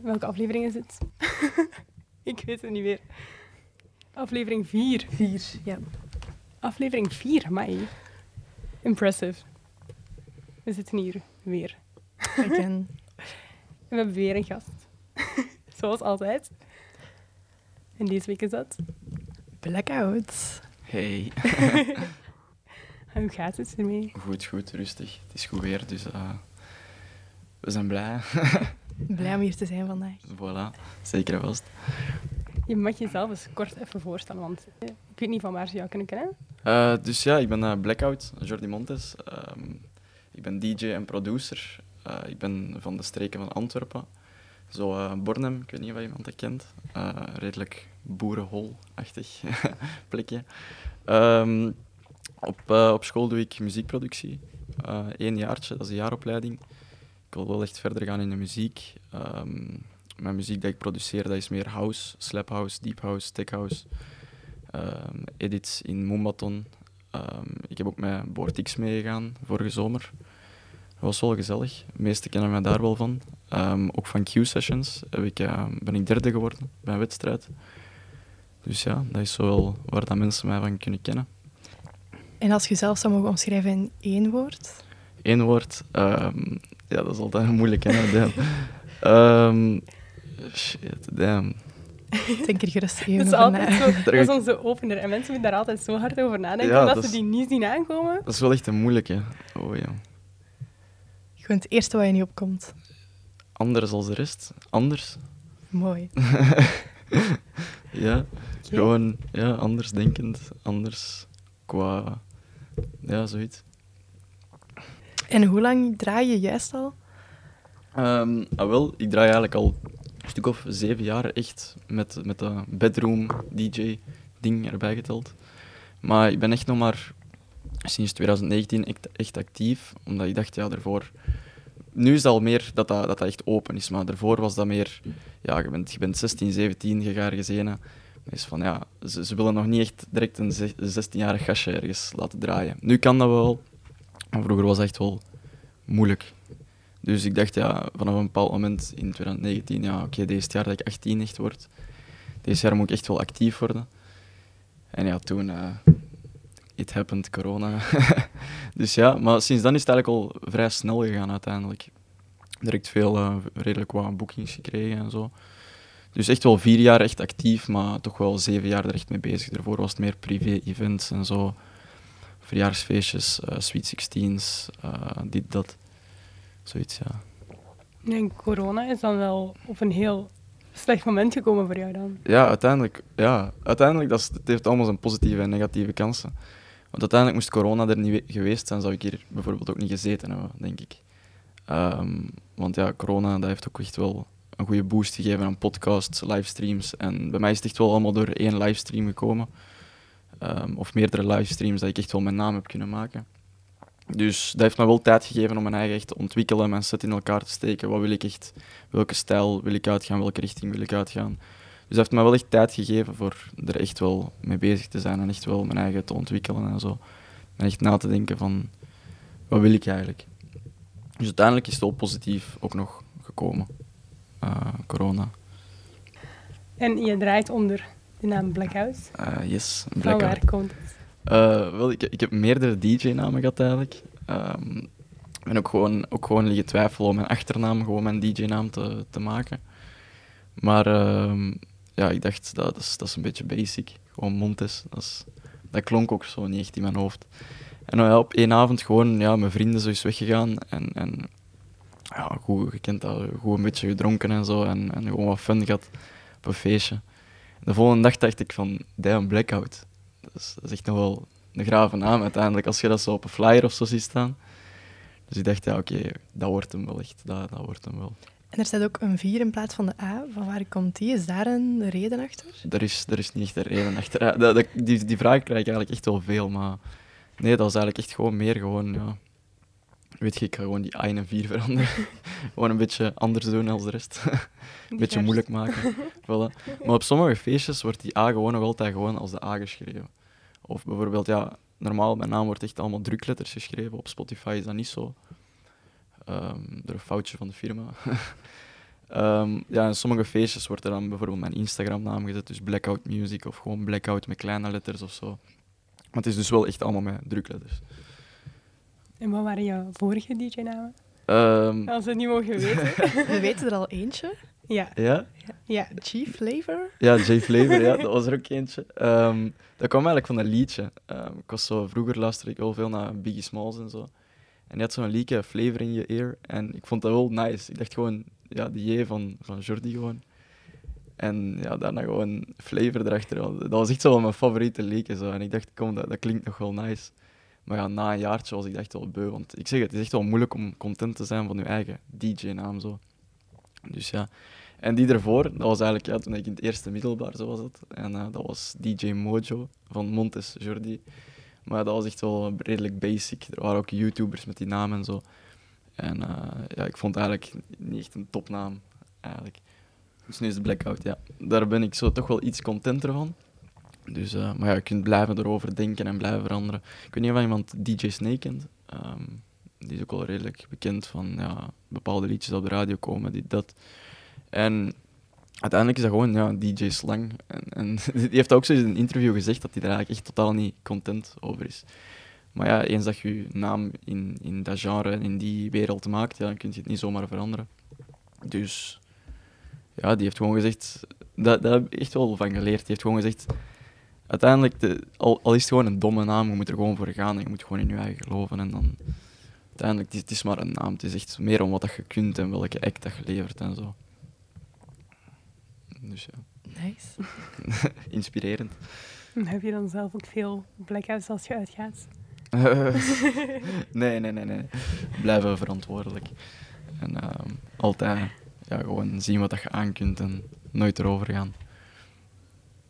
Welke aflevering is het? ik weet het niet meer. Aflevering 4. Vier, ja. Aflevering 4, mij. Impressive. We zitten hier weer. Again. En we hebben weer een gast. Zoals altijd. En deze week is dat. Blackout. Hey, En hoe gaat het ermee? goed, goed, rustig. Het is goed weer, dus eh, we zijn blij. Blij om hier te zijn vandaag. voilà, zeker en vast. Je mag jezelf eens kort even voorstellen, want eh, ik weet niet van waar ze jou kunnen kennen. Eh, dus ja, ik ben eh, Blackout, Jordi Montes. Ehm, ik ben DJ en producer. Eh, ik ben van de streken van Antwerpen. Zo eh, Bornem, ik weet niet of iemand dat kent. Eh, redelijk boerenhol-achtig plekje. Ehm, op, op school doe ik muziekproductie. Eén jaartje, dat is een jaaropleiding. Ik wil wel echt verder gaan in de muziek. Ehm, mijn muziek dat ik produceer, dat is meer house, slap house, deep house, tech house. Ehm, edits in Moombaton. Ehm, ik heb ook met Board X meegegaan vorige zomer. Dat was wel gezellig. De meesten kennen mij daar wel van. Ook van Q-sessions ik, ben ik derde geworden bij een wedstrijd. Dus ja, dat is zo wel waar dat mensen mij van kunnen kennen. En als je zelf zou mogen omschrijven in één woord? Eén woord. Ja, dat is altijd moeilijk, hè? Damn. Ehm, shit, damn. Denk er gerust even Dat is, altijd zo, dat is onze opener. En mensen moeten daar altijd zo hard over nadenken, Ja, omdat dat ze die niet zien aankomen. Dat is wel echt een moeilijke. Oh ja. Gewoon het eerste wat je niet opkomt. Anders als de rest. Anders. Mooi. Ja, gewoon ja, anders denkend, anders qua. Ja, zoiets. En hoe lang draai je juist al? Ehm, ah, wel, ik draai eigenlijk al een stuk of zeven jaar echt met, met dat bedroom DJ-ding erbij geteld. Maar ik ben echt nog maar sinds 2019 echt, actief, omdat ik dacht, ja, daarvoor... Nu is het al meer dat dat, echt open is, maar daarvoor was dat meer... Ja, je bent, je bent 16, 17, je gaat. Dan is van, ja, ze, ze willen nog niet echt direct een ze- 16-jarig gastje ergens laten draaien. Nu kan dat wel, maar vroeger was dat echt wel moeilijk. Dus ik dacht, ja, vanaf een bepaald moment in 2019, ja, oké, deze jaar dat ik 18 echt word, deze jaar moet ik echt wel actief worden. En ja, toen, eh it happened, corona. dus ja, maar sinds dan is het eigenlijk al vrij snel gegaan uiteindelijk. Direct veel, eh, redelijk wat boekings gekregen en zo. Dus echt wel vier jaar echt actief, maar toch wel zeven jaar er echt mee bezig. Daarvoor was het meer privé-events en zo. Verjaarsfeestjes, eh sweet sixteens, eh dit, dat. Zoiets, ja. En corona is dan wel op een heel slecht moment gekomen voor jou dan. Ja, uiteindelijk, ja, uiteindelijk dat is, het heeft allemaal zijn positieve en negatieve kansen. Want uiteindelijk moest corona er niet we- geweest zijn, zou ik hier bijvoorbeeld ook niet gezeten hebben, denk ik. Ehm, want ja, corona dat heeft ook echt wel een goede boost gegeven aan podcasts, livestreams. En bij mij is het echt wel allemaal door één livestream gekomen. Ehm, of meerdere livestreams dat ik echt wel mijn naam heb kunnen maken. Dus dat heeft me wel tijd gegeven om mijn eigen echt te ontwikkelen, mijn set in elkaar te steken. Wat wil ik echt, welke stijl wil ik uitgaan, welke richting wil ik uitgaan. Dus dat heeft me wel echt tijd gegeven voor er echt wel mee bezig te zijn en echt wel mijn eigen te ontwikkelen en zo. En echt na te denken van, wat wil ik eigenlijk? Dus uiteindelijk is het wel positief ook nog gekomen, eh, corona. En je draait onder de naam Blackout. Eh, yes, Van blackout. waar komt het? Eh, wel, ik, ik heb meerdere DJ-namen gehad eigenlijk. Ehm, ik ben ook gewoon, ook gewoon liggen twijfelen om mijn achternaam, gewoon mijn DJ-naam te, te maken. Maar ehm, ja, ik dacht, dat, dat, is, dat is een beetje basic. Gewoon Montes. Dat, is, dat klonk ook zo niet echt in mijn hoofd. En nou ja, op één avond gewoon, ja, mijn vrienden zo is weggegaan. En, en ja, goed, je kent dat, goed een beetje gedronken en zo. En, en gewoon wat fun gehad op een feestje. De volgende dag dacht ik van, damn, blackout. Dat is, dat is echt nog wel een grave naam uiteindelijk, als je dat zo op een flyer of zo ziet staan. Dus ik dacht, ja, oké, dat wordt hem wel echt. Dat, dat wordt hem wel. En er staat ook een 4 in plaats van de A. Van waar komt die? Is daar een reden achter? Er is, er is niet echt een reden achter. Die, die vraag krijg ik eigenlijk echt wel veel, maar nee, dat is eigenlijk echt gewoon meer gewoon, ja... Weet je, ik ga gewoon die A in een 4 veranderen. gewoon een beetje anders doen dan de rest. een beetje moeilijk maken. voilà. Maar op sommige feestjes wordt die A gewoon nog altijd gewoon als de A geschreven. Of bijvoorbeeld, ja, normaal, mijn naam wordt echt allemaal drukletters geschreven. Op Spotify is dat niet zo. Ehm, door een foutje van de firma. Ehm, ja, in sommige feestjes wordt er dan bijvoorbeeld mijn Instagram-naam gezet, dus Blackout Music of gewoon Blackout met kleine letters of zo. Maar het is dus wel echt allemaal met drukletters. En wat waren jouw vorige DJ-namen? Ehm, Als we het niet mogen weten. We weten er al eentje. ja, ja? ja. G-Flavor. Ja, J Flavor, ja, dat was er ook eentje. Ehm, dat kwam eigenlijk van een liedje. Ehm, ik was zo, vroeger luisterde ik wel veel naar Biggie Smalls en zo. En die had zo'n liedje, Flavor in je ear. En ik vond dat wel nice. Ik dacht gewoon, ja, die J van, van Jordi gewoon. En ja, daarna gewoon Flavor erachter. Dat was echt zo mijn favoriete liedje. Zo. En ik dacht, kom, dat, dat klinkt nog wel nice. Maar ja, na een jaartje was ik echt wel beu. Want ik zeg het, het is echt wel moeilijk om content te zijn van je eigen DJ-naam. Zo. Dus ja. En die ervoor, dat was eigenlijk ja, toen ik in het eerste middelbaar zo was dat. En eh, dat was DJ Mojo van Montes Jordi. Maar dat was echt wel redelijk basic. Er waren ook YouTubers met die naam en zo. En eh, ja, ik vond het eigenlijk niet echt een topnaam. Eigenlijk. Dus nu is het Blackout, ja. Daar ben ik zo toch wel iets contenter van. Dus, eh, maar ja, je kunt blijven erover denken en blijven veranderen. Ik weet niet of iemand DJ Snake kent. Ehm, die is ook wel redelijk bekend van ja, bepaalde liedjes op de radio komen, dit, dat. En uiteindelijk is dat gewoon ja, DJ Slang. En, en die heeft ook zo in een interview gezegd dat hij daar eigenlijk echt totaal niet content over is. Maar ja, eens dat je je naam in, in dat genre en in die wereld maakt, ja, dan kun je het niet zomaar veranderen. Dus ja, die heeft gewoon gezegd, daar heb ik echt wel van geleerd. Die heeft gewoon gezegd, uiteindelijk, de, al, al is het gewoon een domme naam, je moet er gewoon voor gaan en je moet gewoon in je eigen geloven. En dan, uiteindelijk, het is, het is maar een naam. Het is echt meer om wat dat je kunt en welke act dat je levert en zo. Dus ja, Nice. inspirerend. Heb je dan zelf ook veel blackouts als je uitgaat? nee, nee, nee, nee. Blijven verantwoordelijk. En ehm, altijd ja, gewoon zien wat dat je aan kunt en nooit erover gaan.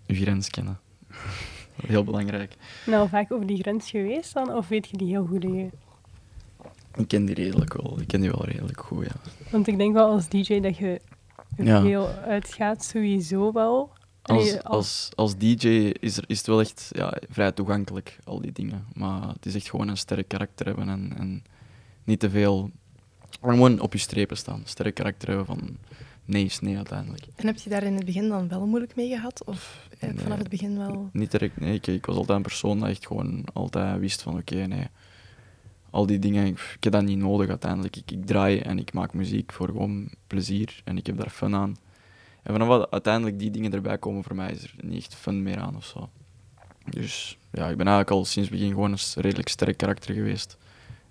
Je grens kennen. Heel belangrijk. Nou, vaak over die grens geweest dan? Of weet je die heel goed? hè? Ik ken die redelijk wel. Ik ken die wel redelijk goed, ja. Want ik denk wel als DJ dat je Ja. veel uitgaat, sowieso wel. Als, als, als DJ is, er, is het wel echt ja, vrij toegankelijk, al die dingen. Maar het is echt gewoon een sterk karakter hebben en, en niet te veel... Gewoon op je strepen staan. Sterk karakter hebben van nee is nee uiteindelijk. En heb je daar in het begin dan wel moeilijk mee gehad? Of eh, Nee. vanaf het begin wel? Niet direct, nee. Ik, ik was altijd een persoon dat echt gewoon altijd wist van oké, nee. Al die dingen, ik, ik heb dat niet nodig uiteindelijk. Ik, ik draai en ik maak muziek voor gewoon plezier en ik heb daar fun aan. En vanaf wat uiteindelijk die dingen erbij komen voor mij, is er niet echt fun meer aan of zo. Dus ja, ik ben eigenlijk al sinds het begin gewoon een redelijk sterk karakter geweest.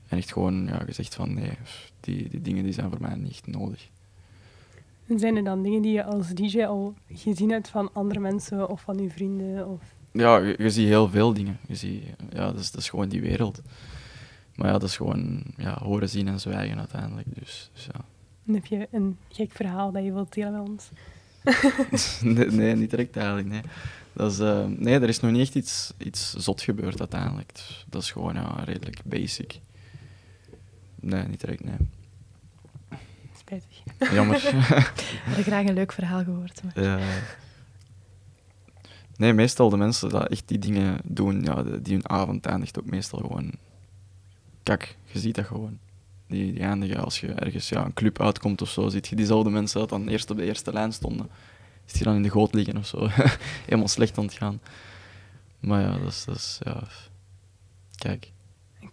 En echt gewoon ja, gezegd van nee, die, die dingen die zijn voor mij niet echt nodig. En zijn er dan dingen die je als DJ al gezien hebt van andere mensen of van je vrienden? Of... Ja, je, je ziet heel veel dingen. Je ziet, ja, dat is, dat is gewoon die wereld. Maar ja, dat is gewoon ja, horen, zien en zwijgen uiteindelijk. Dus, dus ja. En heb je een gek verhaal dat je wilt delen met ons? nee, nee, niet direct eigenlijk. Nee. Dat is, eh, nee, er is nog niet echt iets, iets zot gebeurd uiteindelijk. Dus dat is gewoon ja, redelijk basic. Nee, niet direct, nee. Spijtig. Jammer. Ik had graag een leuk verhaal gehoord. Maar... Ja. Nee, meestal de mensen die echt die dingen doen, ja, die hun avond eindigt ook meestal gewoon kak. Je ziet dat gewoon. Die, die eindigen als je ergens ja, een club uitkomt of zo, ziet je diezelfde mensen dat dan eerst op de eerste lijn stonden. Is die dan in de goot liggen of zo. Helemaal slecht aan het gaan. Maar ja, dat is, dat is ja... Kijk,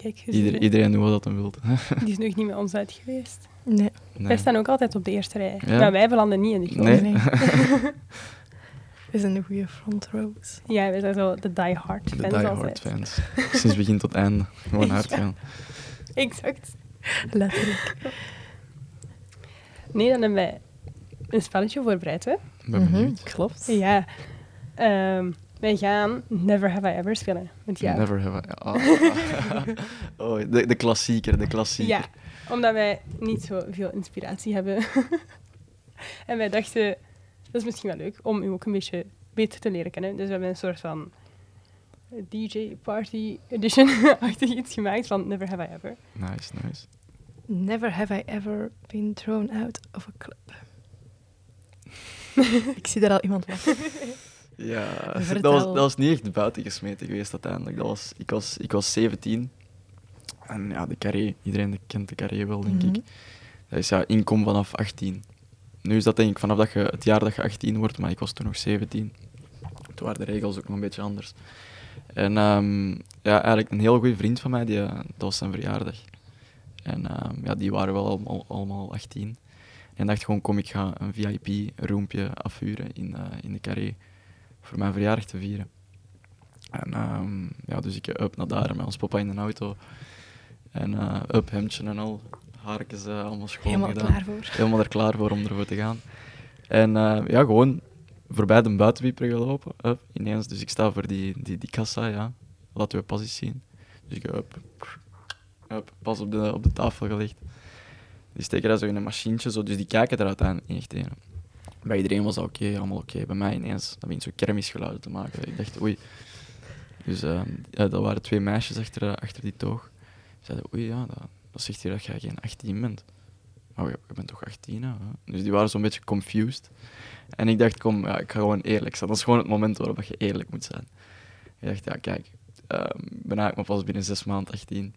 Kijk, ieder, iedereen doet wat hij wil. die is nog niet met ons uit geweest. Nee. Wij staan ook altijd op de eerste rij. Ja? Maar wij belanden niet in de grond. Nee. nee. We zijn de goede front rows. Ja, wij zijn zo de die-hard De fans diehard altijd. fans. Sinds begin tot einde. Gewoon hard Ja. gaan. Exact. Letterlijk. Nee, dan hebben wij een spelletje voorbereid, hè? Ben Mhm, benieuwd. Klopt. Ja. Ehm, wij gaan Never Have I Ever spelen. Met jou. Never have I... Ah. oh, de, de klassieker, de klassieker. Ja, omdat wij niet zo veel inspiratie hebben. en wij dachten, dat is misschien wel leuk om u ook een beetje beter te leren kennen. Dus we hebben een soort van DJ Party Edition-achtig iets gemaakt van Never Have I Ever. Nice, nice. Never have I ever been thrown out of a club. Ik zie daar al iemand lachen. Ja, dat was, dat was niet echt buiten gesmeten geweest uiteindelijk. Dat was, ik, was, ik was 17. En ja, de carré, iedereen kent de carré wel, denk Mhm. ik. Dat is ja, inkom vanaf 18. nu is dat denk ik vanaf dat je, het jaar dat je 18 wordt, maar ik was toen nog 17. Toen waren de regels ook nog een beetje anders. En ehm, ja, eigenlijk een heel goede vriend van mij, die, eh, dat was zijn verjaardag. En ehm, ja, die waren wel allemaal, allemaal 18. En dacht gewoon, kom, ik ga een VIP-roompje afhuren in, eh, in de carré voor mijn verjaardag te vieren. En ehm, ja, dus ik up naar daar met ons papa in de auto. En uh, up, hemdje en al, haartjes uh, allemaal schoon Helemaal gedaan. klaar voor. Helemaal er klaar voor om ervoor te gaan. En eh, ja, gewoon voorbij de buitenwieper gelopen. Up, ineens, dus ik sta voor die, die, die kassa, ja. Laten we passies zien. Dus ik up, up, pas op de, op de tafel gelegd. Die steken dat zo in een machientje, zo, dus die kijken er uiteindelijk niet echt in. Bij iedereen was dat oké, allemaal oké. Bij mij ineens, dat begint zo kermisgeluiden te maken. Ik dacht, oei. Dus ja, dat waren twee meisjes achter, eh, achter die toog. Die zeiden, oei, ja, dat, dat zegt hier dat jij geen 18 bent. Oh, je, je bent toch 18, hè? Dus die waren zo'n beetje confused. En ik dacht, kom, ja, ik ga gewoon eerlijk zijn. Dat is gewoon het moment waarop je eerlijk moet zijn. Ik dacht, ja, kijk, ik ben eigenlijk maar pas binnen zes maanden 18.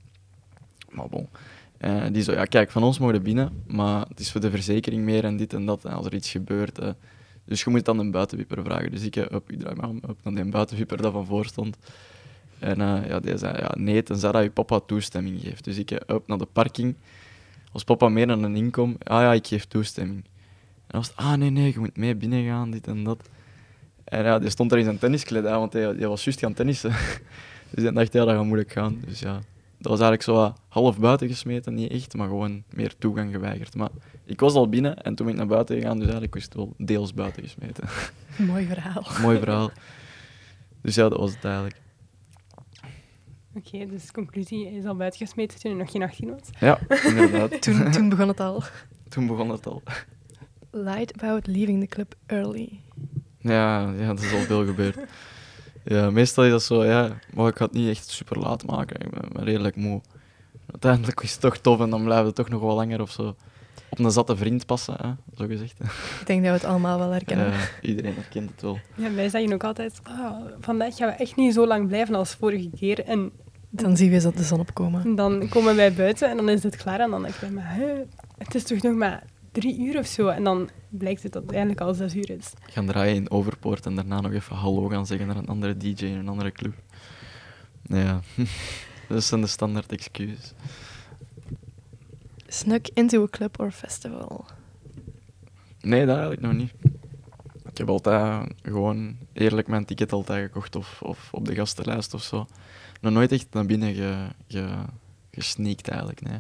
Maar bon. Eh, die zo, ja, kijk, van ons mogen binnen, maar het is voor de verzekering meer en dit en dat. En als er iets gebeurt, eh, dus je moet dan een buitenwieper vragen. Dus ik, eh, up, ik draai me om, die dat van voor stond. En ja, die zei, ja, nee, tenzij dat je papa toestemming geeft. Dus ik up naar de parking. Als papa meer dan een inkom, ah ja, ik geef toestemming. En was ah nee, nee, je moet mee binnen gaan, dit en dat. En ja, die stond er in zijn tenniskledij, want hij, hij was juist gaan tennissen. dus ik dacht, ja, dat gaat moeilijk gaan. Dus ja, dat was eigenlijk zo half buiten gesmeten, niet echt, maar gewoon meer toegang geweigerd. Maar ik was al binnen en toen ben ik naar buiten gegaan, dus eigenlijk was het wel deels buiten gesmeten. Mooi verhaal. Mooi verhaal. Dus ja, dat was het eigenlijk. Oké, dus conclusie is al buitengesmeten toen hij nog geen 18 was. Ja, inderdaad. Toen, toen begon het al. Toen begon het al. Lied about leaving the club early. Ja, ja, er is al veel gebeurd. Ja, meestal is dat zo, ja, maar ik ga het niet echt super laat maken. Ik ben, ben redelijk moe. Uiteindelijk is het toch tof en dan blijven we toch nog wel langer of zo. Op een zatte vriend passen, hè, zo gezegd. Ik denk dat we het allemaal wel herkennen. Ja, iedereen herkent het wel. Ja, wij zeggen ook altijd, ah, vandaag gaan we echt niet zo lang blijven als vorige keer. En Dan zien we eens dat de zon opkomen. dan komen wij buiten en dan is het klaar. En dan denk ik "Hè, het is toch nog maar drie uur of zo. En dan blijkt het dat het eigenlijk al zes uur is. Gaan draaien in Overpoort en daarna nog even hallo gaan zeggen naar een andere DJ in een andere club. Ja, dat zijn de standaard excuses. Snuck into a club or festival. Nee, dat eigenlijk nog niet. Ik heb altijd gewoon eerlijk mijn ticket altijd gekocht of, of op de gastenlijst of zo. Nog nooit echt naar binnen ge, ge, gesneakt eigenlijk, nee.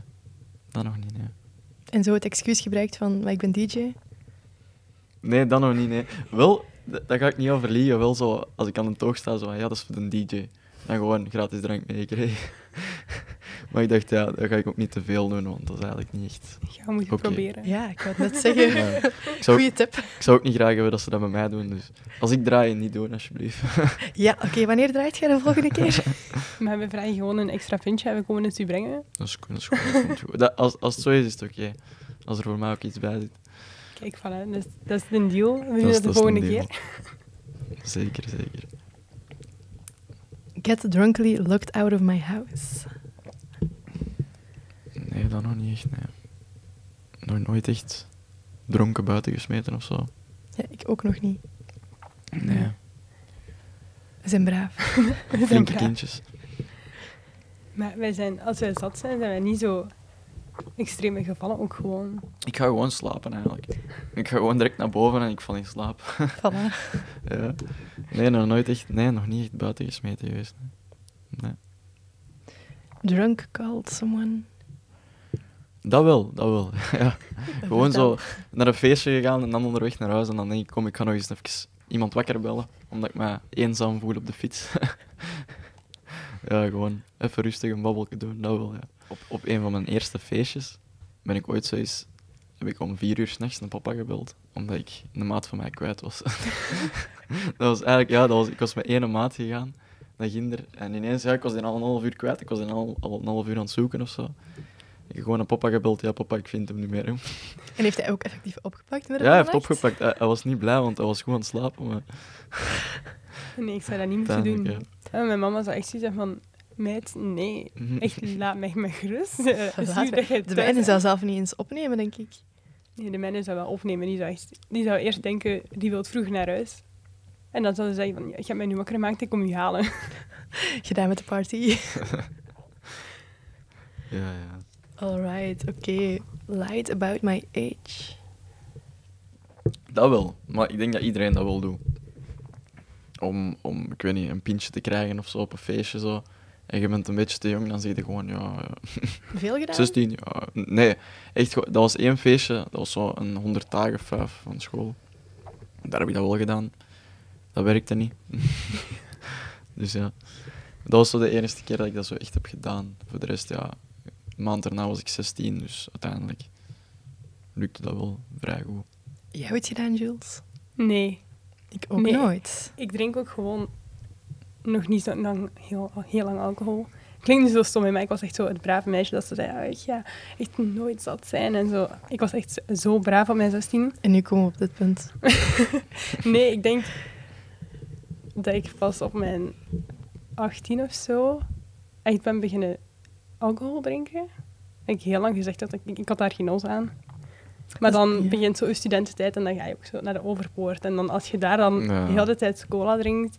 Dat nog niet, nee. En zo het excuus gebruikt van, ik ben DJ. Nee, dat nog niet, nee. Wel, daar ga ik niet over liegen. Wel zo, als ik aan een toog sta, zo ja, dat is voor de DJ. Dan gewoon gratis drank meegekregen. maar ik dacht, ja, dat ga ik ook niet te veel doen, want dat is eigenlijk niet echt... Ja, we moeten Oké. proberen. Ja, ik wou het net zeggen. Ja. Ik, zou ook, Goeie tip. ik zou ook niet graag hebben dat ze dat bij mij doen, dus als ik draai, niet doen, alsjeblieft. Ja, oké, wanneer draait jij de volgende keer? Maar we vragen gewoon een extra puntje en we komen het u brengen. Dat is, dat is goed. dat goed. Dat, als, als het zo is, is het oké. Als er voor mij ook iets bij zit. Kijk, voilà, dus, dat is de deal. We doen is- het de is een volgende keer. Zeker, zeker. Get drunkly locked out of my house. Nee, dat nog niet echt, nee. Nog nooit echt dronken buiten gesmeten of zo. Ja, ik ook nog niet. Nee. We zijn braaf. We zijn Flinke braaf. kindjes. Maar wij zijn, als wij zat zijn, zijn wij niet zo extreme gevallen. Ook gewoon... Ik ga gewoon slapen eigenlijk. Ik ga gewoon direct naar boven en ik val in slaap. Voilà. ja. Nee, nog nooit echt, nee, nog niet echt buiten gesmeten geweest. Nee. Drunk called someone. Dat wel, dat wel. ja. Gewoon zo naar een feestje gegaan en dan onderweg naar huis. En dan denk ik, kom, ik ga nog eens even iemand wakker bellen. Omdat ik me eenzaam voel op de fiets. ja, gewoon even rustig een babbelje doen, dat wel, ja. Op, op een van mijn eerste feestjes ben ik ooit zo eens... Heb ik om vier uur s'nachts naar papa gebeld. Omdat ik een maat van mij kwijt was. dat was eigenlijk... Ja, dat was, ik was met één maat gegaan naar Ginder. En ineens, ja, ik was die al een half uur kwijt. Ik was die al, al een half uur aan het zoeken of zo. Gewoon naar papa gebeld. Ja, papa, ik vind hem niet meer. hè. En heeft hij ook effectief opgepakt? met Ja, hij heeft opgepakt. Hij, hij was niet blij, want hij was gewoon aan het slapen. Maar Nee, ik zou dat niet moeten doen. ja. Mijn mama zou echt hebben van... Meid, nee. Mhm. Echt, laat mij met gerust. De wijnen zou zelf niet eens opnemen, denk ik. Nee, de mijne zou wel opnemen. Die zou, echt, die zou eerst denken, die wil vroeg naar huis. En dan zou ze zeggen van, ja, ik heb mij nu wakker gemaakt, ik kom je halen. Gedaan met de party. Ja, ja. Alright, oké. Light about my age. Dat wel, maar ik denk dat iedereen dat wel doet. Om, om, ik weet niet, een pintje te krijgen of zo op een feestje zo. En je bent een beetje te jong, dan zeg je gewoon, ja, ja, Veel gedaan? 16, ja. Nee, echt, dat was één feestje, dat was zo een 100 dagen vijf van school. Daar heb ik dat wel gedaan. Dat werkte niet. dus ja, dat was zo de enige keer dat ik dat zo echt heb gedaan. Voor de rest, ja, een maand daarna was ik 16, dus uiteindelijk lukte dat wel vrij goed. Jij ooit gedaan, Jules? Nee, Ik ook Nee. nooit. ik drink ook gewoon nog niet zo lang, heel, heel lang alcohol. Klinkt niet zo stom, maar ik was echt zo het brave meisje dat ze zei, ja, ik ga echt nooit zat zijn en zo. Ik was echt zo braaf op mijn 16. En nu komen we op dit punt. Nee, ik denk dat ik pas op mijn 18 of zo echt ben beginnen alcohol drinken. Ik heb heel lang gezegd dat ik, ik had daar geen os aan. Maar is- dan ja. begint zo je studententijd en dan ga je ook zo naar de overpoort. En dan als je daar dan Ja. de hele tijd cola drinkt,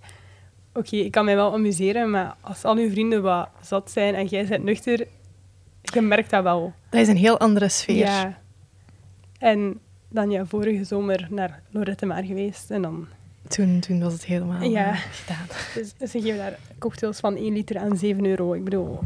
oké, ik kan mij wel amuseren, maar als al je vrienden wat zat zijn en jij bent nuchter, je merkt dat wel. Dat is een heel andere sfeer. Ja. En dan ja, vorige zomer naar Lorette Maar geweest en dan Toen, toen was het helemaal Ja. gedaan. Dus ze geven daar cocktails van 1 liter aan 7 euro. Ik bedoel,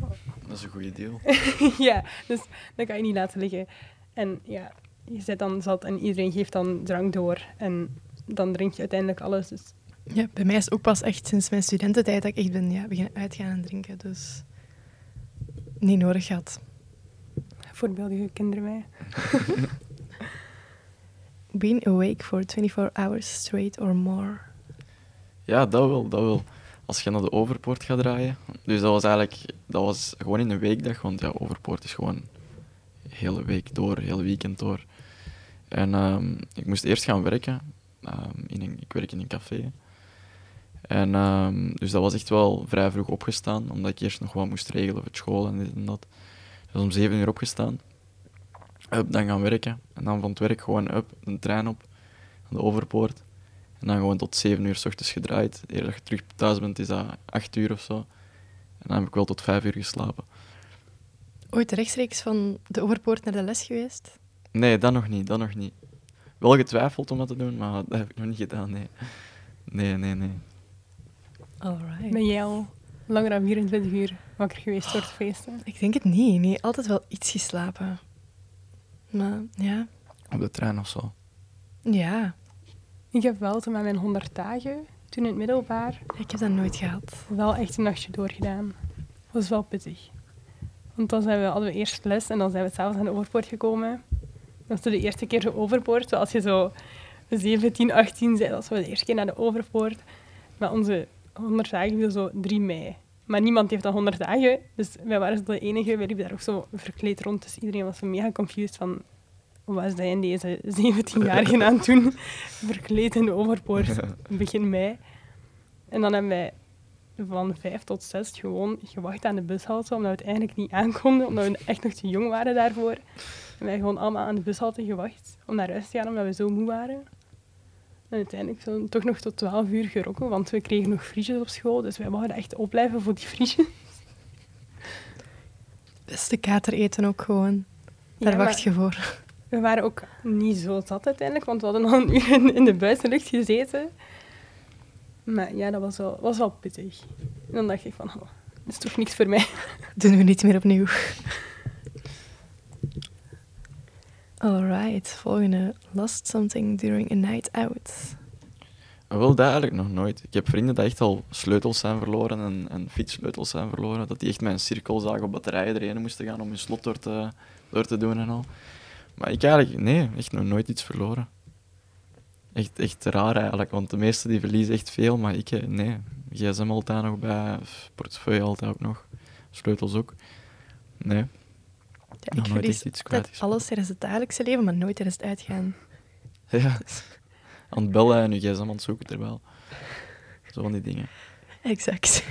Dat is een goede deal. ja, dus dat kan je niet laten liggen. En ja, je zet dan zat en iedereen geeft dan drank door. En dan drink je uiteindelijk alles. Dus Ja, bij mij is het ook pas echt sinds mijn studententijd dat ik echt ben ja, beginnen uitgaan en drinken. Dus niet nodig gehad. voorbeeldige kinderen mij. Been awake for 24 hours straight or more. Ja, dat wel, dat wel. Als je naar de Overpoort gaat draaien. Dus dat was eigenlijk dat was gewoon in een weekdag, want ja, Overpoort is gewoon hele week door, heel weekend door. En ehm, ik moest eerst gaan werken. Ehm, in ik werk in een café. En ehm, dus dat was echt wel vrij vroeg opgestaan, omdat ik eerst nog wat moest regelen met school en dit en dat. Dus om zeven uur opgestaan. Up, dan gaan werken. En dan van het werk gewoon up, een trein op, aan de Overpoort. En dan gewoon tot 7 uur s ochtends gedraaid. Eer dat je terug thuis bent, is dat 8 uur of zo. En dan heb ik wel tot 5 uur geslapen. Ooit rechtstreeks van de overpoort naar de les geweest? Nee, dat nog niet, dat nog niet. Wel getwijfeld om dat te doen, maar dat heb ik nog niet gedaan, nee. Nee, nee, nee. Alright. Ben jij al langer dan 24 uur wakker geweest voor het feesten? Ik denk het niet. Nee, altijd wel iets geslapen. Maar ja, Op de trein of zo. ja. Ik heb wel toen met mijn 100 dagen, toen in het middelbaar, Ik heb dat nooit gehad. wel echt een nachtje doorgedaan. Dat was wel pittig. Want dan zijn we, hadden we eerst les en dan zijn we s'avonds aan de overpoort gekomen. Dat was de eerste keer de overpoort. Zoals je zo 17, 18 zei, dat was wel de eerste keer naar de overpoort. Maar onze 100 dagen viel zo 3 mei. Maar niemand heeft dan 100 dagen. Dus wij waren de enige. Wij liepen daar ook zo verkleed rond. Dus iedereen was zo mega confused van... Wat is dat in deze 17-jarigen aan het doen? Verkleed in de overpoort, begin mei. En dan hebben wij van vijf tot zes gewoon gewacht aan de bushalte, omdat we het eigenlijk niet aankonden, omdat we echt nog te jong waren daarvoor. En wij gewoon allemaal aan de bushalte gewacht om naar huis te gaan, omdat we zo moe waren. En uiteindelijk zo toch nog tot twaalf uur gerokken, want we kregen nog friesjes op school, dus wij mochten echt opblijven voor die friesjes. Beste kater eten ook gewoon. Daar Ja, wacht maar je voor. We waren ook niet zo zat uiteindelijk, want we hadden al een uur in, in de buitenlucht gezeten. Maar ja, dat was wel, was wel pittig. En dan dacht ik van, oh, dat is toch niks voor mij. Doen we niet meer opnieuw. Alright, volgende. Lost something during a night out. Wel, dat eigenlijk nog nooit. Ik heb vrienden die echt al sleutels zijn verloren en, en fietssleutels zijn verloren. Dat die echt met een cirkelzaag op batterijen erheen moesten gaan om hun slot door te, door te doen en al. Maar ik eigenlijk, nee, echt nog nooit iets verloren. Echt, echt raar eigenlijk, want de meesten die verliezen echt veel, maar ik, eh, nee. gsm altijd nog bij, f- portefeuille altijd ook nog, sleutels ook. Nee, Ja, nog ik nooit echt iets kwijt. alles tijdens het dagelijkse leven, maar nooit tijdens het uitgaan. Ja, aan het bellen en je gsm aan het zoeken terwijl. Zo van die dingen. Exact.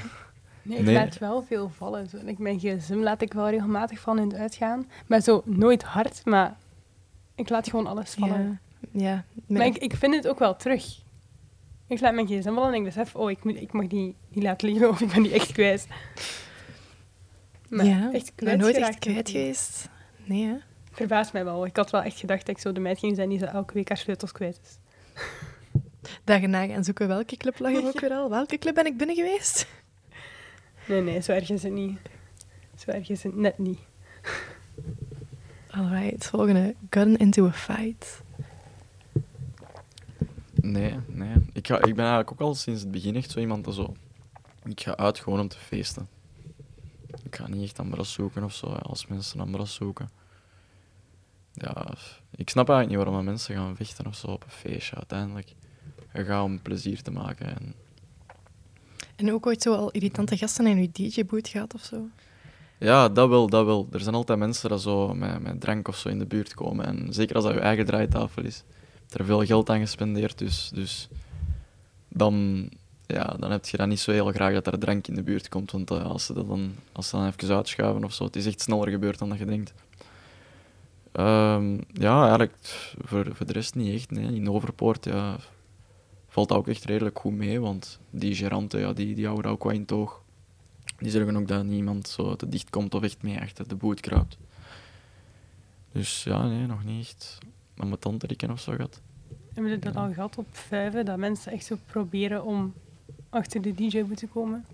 Nee, ik Nee. laat wel veel vallen. Zo. Ik, mijn gsm laat ik wel regelmatig van in het uitgaan. Maar zo nooit hard, maar Ik laat gewoon alles vallen. Ja, ja. Maar ik, ik vind het ook wel terug. Ik laat mijn gsm vallen en ik besef, oh, ik, moet, ik mag die niet laten liggen of ik ben die echt kwijt. Maar ja, echt ik ben nooit echt kwijt geweest. Nee, hè? Verbaast mij wel. Ik had wel echt gedacht dat ik zo de meid ging zijn die zo elke week haar sleutels kwijt is. Dagen na gaan zoeken welke club lag er ook weer al. Welke club ben ik binnen geweest? Nee, nee, zo erg is het niet. Zo erg is het net niet. Alright, volgende. Gun into a fight. Nee, nee. Ik, ga, ik ben eigenlijk ook al sinds het begin echt zo iemand dat zo... Ik ga uit gewoon om te feesten. Ik ga niet echt ambras zoeken of zo, als mensen ambras zoeken. Ja, ik snap eigenlijk niet waarom mensen gaan vechten of zo op een feestje uiteindelijk. Je gaat om plezier te maken. En En ook ooit zo al irritante gasten in uw DJ-boot gehad of zo? Ja, dat wel, dat wel. Er zijn altijd mensen die zo met, met drank of zo in de buurt komen. En zeker als dat je eigen draaitafel is. Er veel geld aan gespendeerd, dus, dus dan, ja, dan heb je dat niet zo heel graag dat er drank in de buurt komt. Want eh, als, ze dat dan, als ze dan even uitschuiven of zo, het is echt sneller gebeurd dan dat je denkt. Ehm, ja, eigenlijk voor, voor de rest niet echt. Nee. In Overpoort ja, valt dat ook echt redelijk goed mee, want die geranten ja, die, die houden ook wel in toog. Die zorgen ook dat niemand zo te dicht komt of echt mee achter de boot kruipt. Dus ja, nee, nog niet echt aan mijn tante rikken of zo gehad. Hebben we dat al gehad op vijven? Dat mensen echt zo proberen om achter de DJ te komen?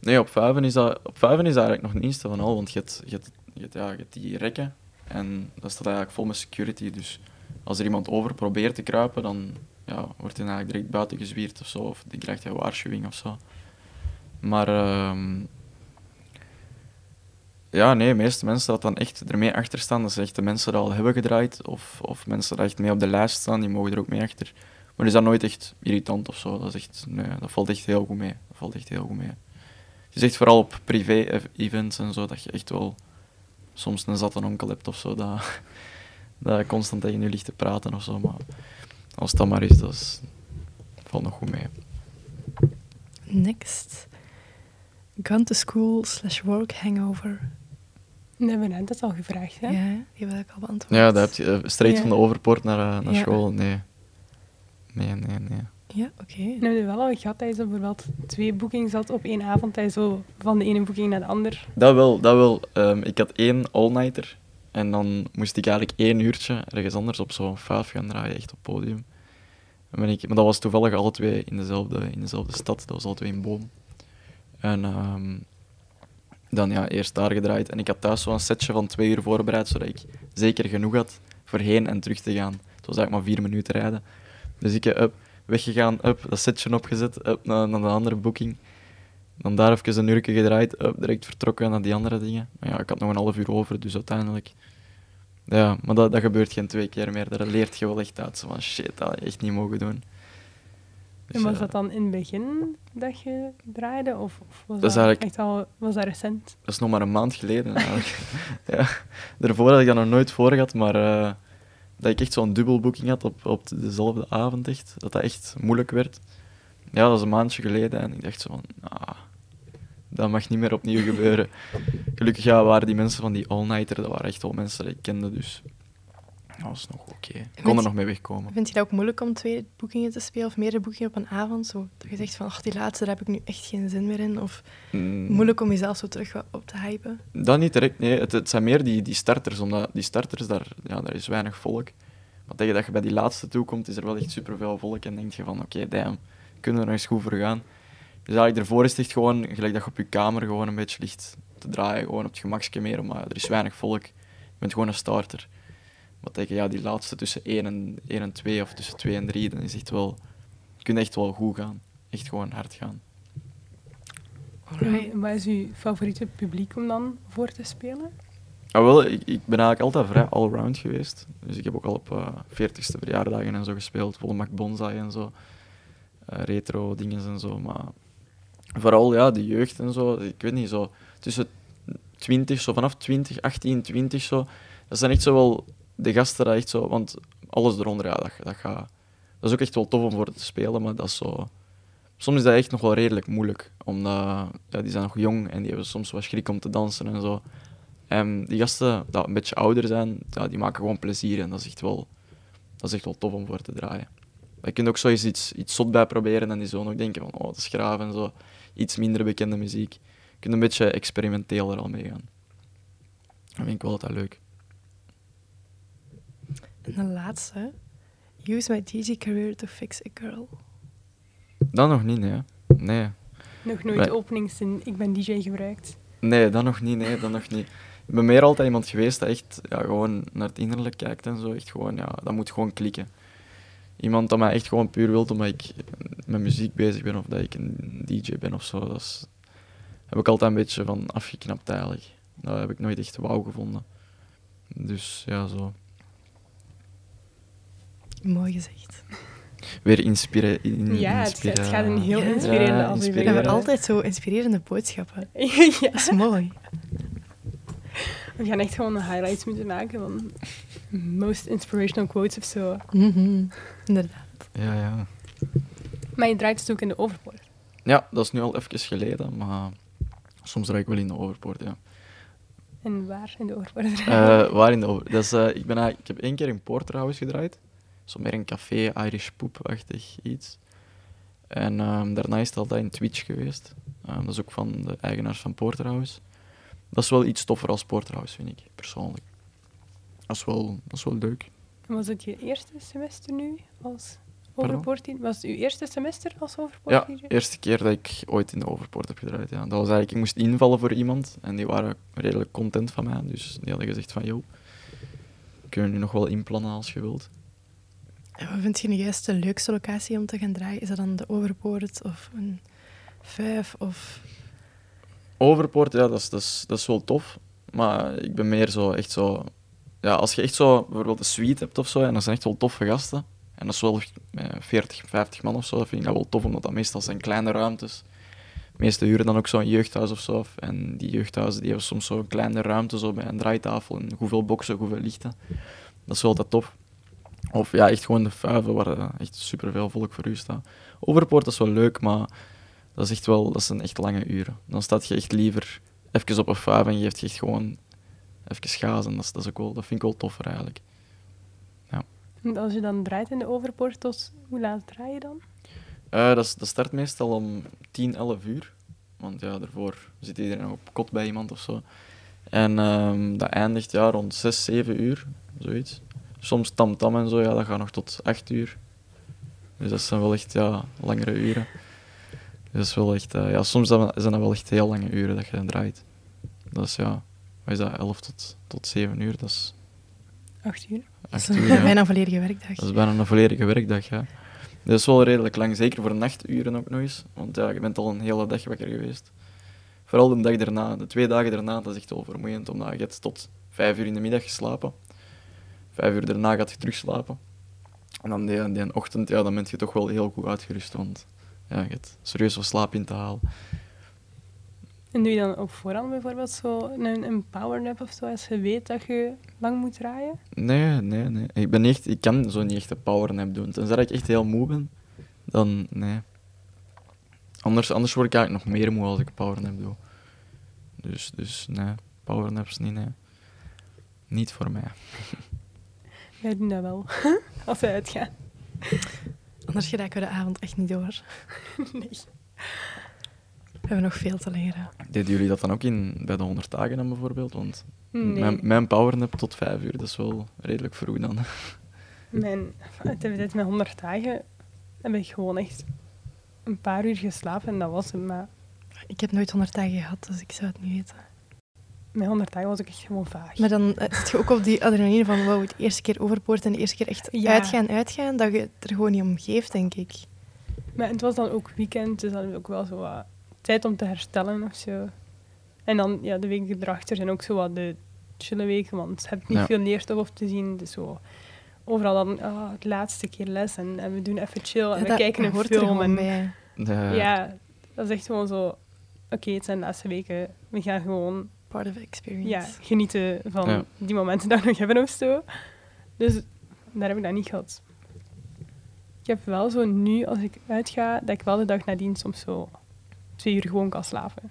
Nee, op vijven is dat, op vijven is dat eigenlijk nog minste van al, want je hebt, je hebt, je hebt, ja, je hebt die rekken en dat staat eigenlijk vol met security. Dus als er iemand over probeert te kruipen, dan ja, wordt hij eigenlijk direct buiten gezwierd of zo, of die krijgt een waarschuwing of zo. Maar ehm, ja, nee, de meeste mensen dat dan echt ermee achter staan, dat zijn echt de mensen die al hebben gedraaid, of, of mensen die echt mee op de lijst staan, die mogen er ook mee achter. Maar is dat nooit echt irritant of zo. Dat, is echt, nee, dat valt echt heel goed mee. Valt echt heel goed mee. Je zegt vooral op privé-events en zo, dat je echt wel soms een zatte onkel hebt of zo, dat, dat constant tegen je ligt te praten of zo. Maar als dat maar is, dat is, valt nog goed mee. Next. Gun to school slash work hangover. Dat hebben we net dat al gevraagd, hè? Ja, die wil ik al beantwoord. Ja, dat heb je. straight Ja. van de overpoort naar, eh, naar Ja. school, nee. Nee, nee, nee. Ja, oké. En hebben we wel al gehad dat je zo bijvoorbeeld twee boekings had op één avond, dat je zo van de ene boeking naar de ander... Dat wel, dat wel. Ehm, ik had één all-nighter. En dan moest ik eigenlijk één uurtje ergens anders op zo'n vijf gaan draaien, echt op podium. En ben ik, maar dat was toevallig alle twee in dezelfde, in dezelfde stad. Dat was alle twee in Boom. En ehm, dan ja, eerst daar gedraaid. En ik had thuis zo'n setje van twee uur voorbereid, zodat ik zeker genoeg had voor heen en terug te gaan. Het was eigenlijk maar vier minuten rijden. Dus ik heb weggegaan, up, dat setje opgezet, up, naar, naar de andere boeking. Dan daar even een uurtje gedraaid, direct vertrokken naar die andere dingen. Maar ja, ik had nog een half uur over, dus uiteindelijk... Ja, maar dat, dat gebeurt geen twee keer meer. Daar leert je wel echt uit. Zo van, shit, dat had je echt niet mogen doen. Dus, en was ja, dat dan in het begin dat je draaide? Of, of was Dat is echt al was dat recent? Dat is nog maar een maand geleden eigenlijk. ja. Daarvoor had ik dat nog nooit voor gehad, maar eh, dat ik echt zo'n dubbelboeking had op, op dezelfde avond echt, dat dat echt moeilijk werd. Ja, dat was een maandje geleden en ik dacht zo van, ah, dat mag niet meer opnieuw gebeuren. Gelukkig ja, waren die mensen van die all-nighter, dat waren echt wel mensen die ik kende, dus dat was nog oké. Ik kon er nog mee wegkomen. Vind je dat ook moeilijk om twee boekingen te spelen of meerdere boekingen op een avond? Zo, dat je zegt van, ach, die laatste, daar heb ik nu echt geen zin meer in. Of Mm. moeilijk om jezelf zo terug op te hypen. Dat niet direct, nee. Het, het zijn meer die, die starters, omdat die starters, daar, ja, daar is weinig volk. Maar tegen dat je bij die laatste toe komt, is er wel echt superveel volk en denk je van, oké, damn, kunnen we er nog eens goed voor gaan. Dus eigenlijk daarvoor is het echt gewoon, gelijk dat je op je kamer gewoon een beetje ligt te draaien, gewoon op het gemakje meer, maar er is weinig volk. Je bent gewoon een starter. Maar tegen ja, die laatste tussen 1 en, 1 en 2 of tussen 2 en 3, dan is echt wel, je kunt echt wel goed gaan. Echt gewoon hard gaan. En Wat is uw favoriete publiek om dan voor te spelen? Ah, wel, ik, ik ben eigenlijk altijd vrij allround geweest. Dus ik heb ook al op eh 40ste verjaardagen en zo gespeeld, volle Mac Bonsai en zo. Eh, retro dingen en zo. Maar vooral ja, de jeugd en zo. Ik weet niet, zo tussen 20, zo vanaf 20, 18, 20 zo. Dat zijn echt zo wel de gasten dat echt zo. Want alles eronder, ja, dat, dat gaat. Dat is ook echt wel tof om voor te spelen, maar dat is zo. Soms is dat echt nog wel redelijk moeilijk, omdat ja, die zijn nog jong en die hebben soms wat schrik om te dansen en zo. En die gasten die een beetje ouder zijn, ja, die maken gewoon plezier. En dat is echt wel, dat is echt wel tof om voor te draaien. Je kunt ook zo eens iets, iets zot bij proberen en die zullen ook denken van, oh, dat is graaf en zo. Iets minder bekende muziek. Je kunt een beetje experimenteel er al mee gaan. Dat vind ik wel altijd leuk. En de laatste. Use my DJ career to fix a girl. Dat nog niet, nee. Nee, Nog nooit Wij- de openingszin, ik ben DJ gebruikt. nee dat nog niet, nee, dat nog niet. Ik ben meer altijd iemand geweest dat echt ja, gewoon naar het innerlijk kijkt en zo. Echt gewoon, ja, dat moet gewoon klikken. Iemand dat mij echt gewoon puur wilt omdat ik met muziek bezig ben of dat ik een DJ ben of zo. Dat is, heb ik altijd een beetje van afgeknapt eigenlijk. Dat heb ik nooit echt wauw gevonden. Dus ja, zo. Mooi gezegd. Weer inspire in, Ja, het, inspira- het gaat een heel Ja. inspirerende Ja, aflevering We hebben altijd zo inspirerende boodschappen. ja. Dat is mooi. We gaan echt gewoon highlights moeten maken van most inspirational quotes of zo. Mhm. Inderdaad. Ja, ja. Maar je draait het ook in de overpoort. Ja, dat is nu al even geleden, maar soms draai ik wel in de overpoort, ja. En waar in de overpoort? Eh, waar in de over... Dat is, eh, ik, ben, ik heb één keer in Porterhouse gedraaid. Zo meer een café, Irish poep-achtig iets. En ehm, daarna is het altijd in Twitch geweest. Ehm, dat is ook van de eigenaars van Porterhouse. Dat is wel iets toffer als Porterhouse, vind ik, persoonlijk. Dat is wel, dat is wel leuk. Was het je eerste semester nu als overpoort? Was het uw eerste semester als Ja, overpoort? DJ? eerste keer dat ik ooit in de overpoort heb gedraaid. Ja. Dat was eigenlijk, ik moest invallen voor iemand en die waren redelijk content van mij. Dus die hadden gezegd van, joh, kun je nu nog wel inplannen als je wilt. En wat vind je nu juist de leukste locatie om te gaan draaien? Is dat dan de Overpoort of een vijf? Of... Overpoort, ja, dat is, dat, is, dat is wel tof. Maar ik ben meer zo, echt zo... Ja, als je echt zo bijvoorbeeld een suite hebt of zo, en dat zijn echt wel toffe gasten, en dat is wel eh, 40, 50 man of zo, vind ik dat wel tof, omdat dat meestal zijn kleine ruimtes. De meeste huren dan ook zo'n jeugdhuis of zo. En die jeugdhuizen die hebben soms zo'n kleine ruimte zo bij een draaitafel en hoeveel boksen, hoeveel lichten. Dat is wel altijd tof. Of ja, echt gewoon de vuiven waar eh, echt superveel volk voor u staat. Overpoort is wel leuk, maar dat, is echt wel, dat zijn echt lange uren. Dan staat je echt liever even op een vuif en je geeft je echt gewoon even gazen. Dat, is, dat, is ook wel, dat vind ik wel toffer eigenlijk. En als je dan draait in de overpoort, tot hoe laat draai je dan? Eh, dat, dat start meestal om 10, 11 uur. Want ja, daarvoor zit iedereen nog op kot bij iemand of zo. En ehm, dat eindigt ja, rond 6, 7 uur, zoiets. Soms tam-tam en zo, ja, dat gaat nog tot 8 uur. Dus dat zijn wel echt ja, langere uren. Dus dat is wel echt, eh, ja, soms zijn dat wel echt heel lange uren dat je dan draait. Dat is ja, wat is dat, 11 tot, tot 7 uur, dat is Acht uur. 8 Dat is uur. ja. bijna een volledige werkdag. Dat is bijna een volledige werkdag, ja. Dat is wel redelijk lang, zeker voor nachturen ook nog eens. Want ja, je bent al een hele dag wakker geweest. Vooral de dag daarna, de twee dagen daarna, dat is echt wel vermoeiend, omdat je hebt tot vijf uur in de middag geslapen. Vijf uur daarna gaat je terug slapen. En dan die, die ochtend, ja, dan ben je toch wel heel goed uitgerust, want ja, je hebt serieus wat slaap in te halen. En doe je dan op voorhand bijvoorbeeld zo een, een powernap of zo, als je weet dat je lang moet draaien? Nee, nee, nee. Ik, ben echt, ik kan zo niet echt een powernap doen. Tenzij ik echt heel moe ben, dan nee. Anders, anders word ik eigenlijk nog meer moe als ik een powernap doe. Dus, dus nee, powernaps niet, nee. Niet voor mij. Wij doen dat wel, als we uitgaan. Anders geraken we de avond echt niet door. Nee. We hebben nog veel te leren. Deden jullie dat dan ook in, bij de 100 dagen dan bijvoorbeeld? Want Nee. mijn, mijn powernap tot 5 uur, dat is wel redelijk vroeg dan. Mijn, met 100 dagen heb ik gewoon echt een paar uur geslapen en dat was het. Maar Ik heb nooit 100 dagen gehad, dus ik zou het niet weten. Met 100 dagen was ik echt gewoon vaag. Maar dan eh, zit je ook op die adrenaline van wow, de eerste keer overpoort en de eerste keer echt Ja. uitgaan, uitgaan, dat je het er gewoon niet om geeft, denk ik. Maar het was dan ook weekend, dus dan is ook wel zo wat tijd om te herstellen of zo. En dan, ja, de weken erachter zijn ook zo wat de chille weken, want je hebt niet Ja. veel leerstof te zien. Dus zo overal dan, ah, het laatste keer les en, en we doen even chill en Ja, we kijken een film. En. De- Ja, dat is echt gewoon zo, oké, het zijn de laatste weken, we gaan gewoon Part of the experience. ja, genieten van Ja. die momenten dat we nog hebben of zo. Dus daar heb ik dat niet gehad. Ik heb wel zo nu, als ik uitga, dat ik wel de dag nadien soms zo twee uur gewoon kan slapen.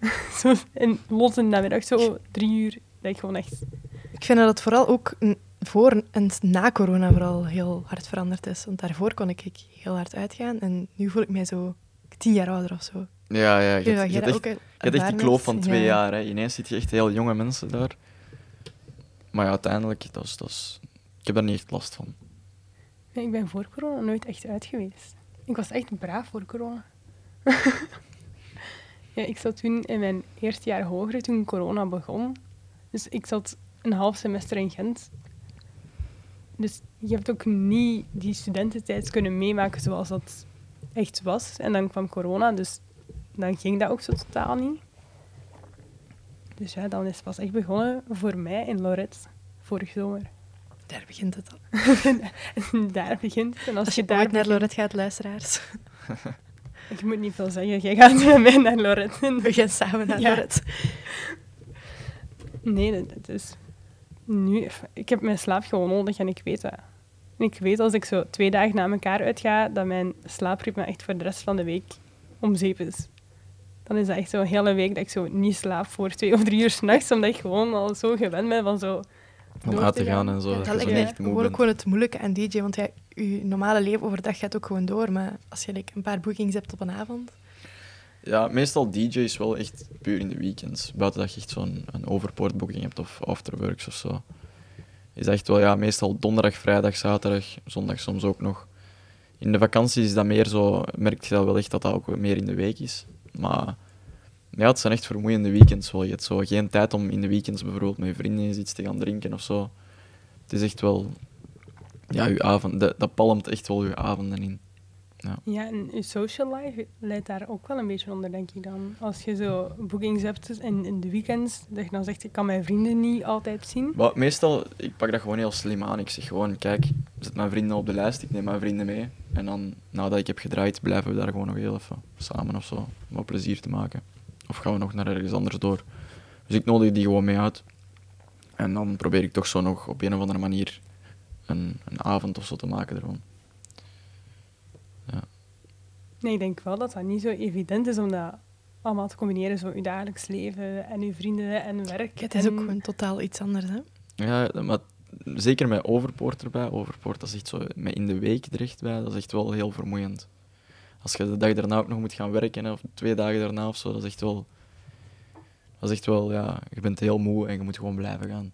zo in losse namiddag, zo drie uur Dat ik gewoon echt... Ik vind dat het vooral ook voor en na corona vooral heel hard veranderd is. Want daarvoor kon ik ik heel hard uitgaan en nu voel ik mij zo tien jaar ouder of zo. Ja, ja. Je, hebt- je echt, je hebt echt die kloof van twee Ja. jaar. Hè. Ineens zit je echt heel jonge mensen daar. Maar ja, uiteindelijk, dat is, dat is, ik heb daar niet echt last van. Nee, Ik ben voor corona nooit echt uit geweest. Ik was echt braaf voor corona. ja, ik zat toen in mijn eerste jaar hoger toen corona begon. Dus ik zat een half semester in Gent. Dus je hebt ook niet die studententijd kunnen meemaken zoals dat echt was. En dan kwam corona, dus dan ging dat ook zo totaal niet. Dus ja, dan is het pas echt begonnen voor mij in Lorette, vorig zomer. Daar begint het al. Daar begint het. En als, Als je je daar ooit naar Lorette gaat, luisteraars. Ik moet niet veel zeggen, jij gaat met mij naar Lorette. We gaan samen naar Ja. Lorette. Nee, dat dat is... Nu, ik heb mijn slaap gewoon nodig en ik weet dat. En ik weet als ik zo twee dagen na elkaar uitga, dat mijn slaapritme echt voor de rest van de week om zeep is. Dan is dat echt zo'n hele week dat ik zo niet slaap voor twee of drie uur s'nachts, omdat ik gewoon al zo gewend ben van zo... Om uit te gaan gaan. en zo. Ja, dat Dat lijkt mij gewoon ook gewoon het moeilijke aan DJ, want ja, je normale leven overdag gaat ook gewoon door, maar als je like, een paar boekings hebt op een avond... Ja, meestal DJ is wel echt puur in de weekends. Buiten dat je echt zo'n een overpoortboeking hebt of afterworks of zo. Is echt wel, ja, meestal donderdag, vrijdag, zaterdag, zondag soms ook nog. In de vakanties is dat meer zo, merk je dat wel echt dat dat ook meer in de week is. Maar ja, het zijn echt vermoeiende weekends. Je hebt zo geen tijd om in de weekends bijvoorbeeld met je vrienden eens iets te gaan drinken of zo. Het is echt wel, ja, je avond, dat, dat palmt echt wel je avonden in. Ja, en je social life leidt daar ook wel een beetje onder, denk ik dan. Als je zo boekings hebt en in de weekends, dat je dan zegt, ik kan mijn vrienden niet altijd zien. Maar meestal, ik pak dat gewoon heel slim aan. Ik zeg gewoon, kijk, zet mijn vrienden op de lijst, ik neem mijn vrienden mee. En dan, nadat ik heb gedraaid, blijven we daar gewoon nog heel even samen of zo, om wat plezier te maken. Of gaan we nog naar ergens anders door. Dus ik nodig die gewoon mee uit. En dan probeer ik toch zo nog op een of andere manier een, een avond of zo te maken ervan. Nee, ik denk wel dat dat niet zo evident is om dat allemaal te combineren, zo je dagelijks leven en je vrienden en werk. Ja, het is ook gewoon totaal iets anders, hè. Ja, maar zeker met Overpoort erbij. Overpoort, dat is echt zo met in de week er echt bij. Dat is echt wel heel vermoeiend. Als je de dag daarna ook nog moet gaan werken, of twee dagen daarna of zo, dat is echt wel... Dat is echt wel, ja, je bent heel moe en je moet gewoon blijven gaan.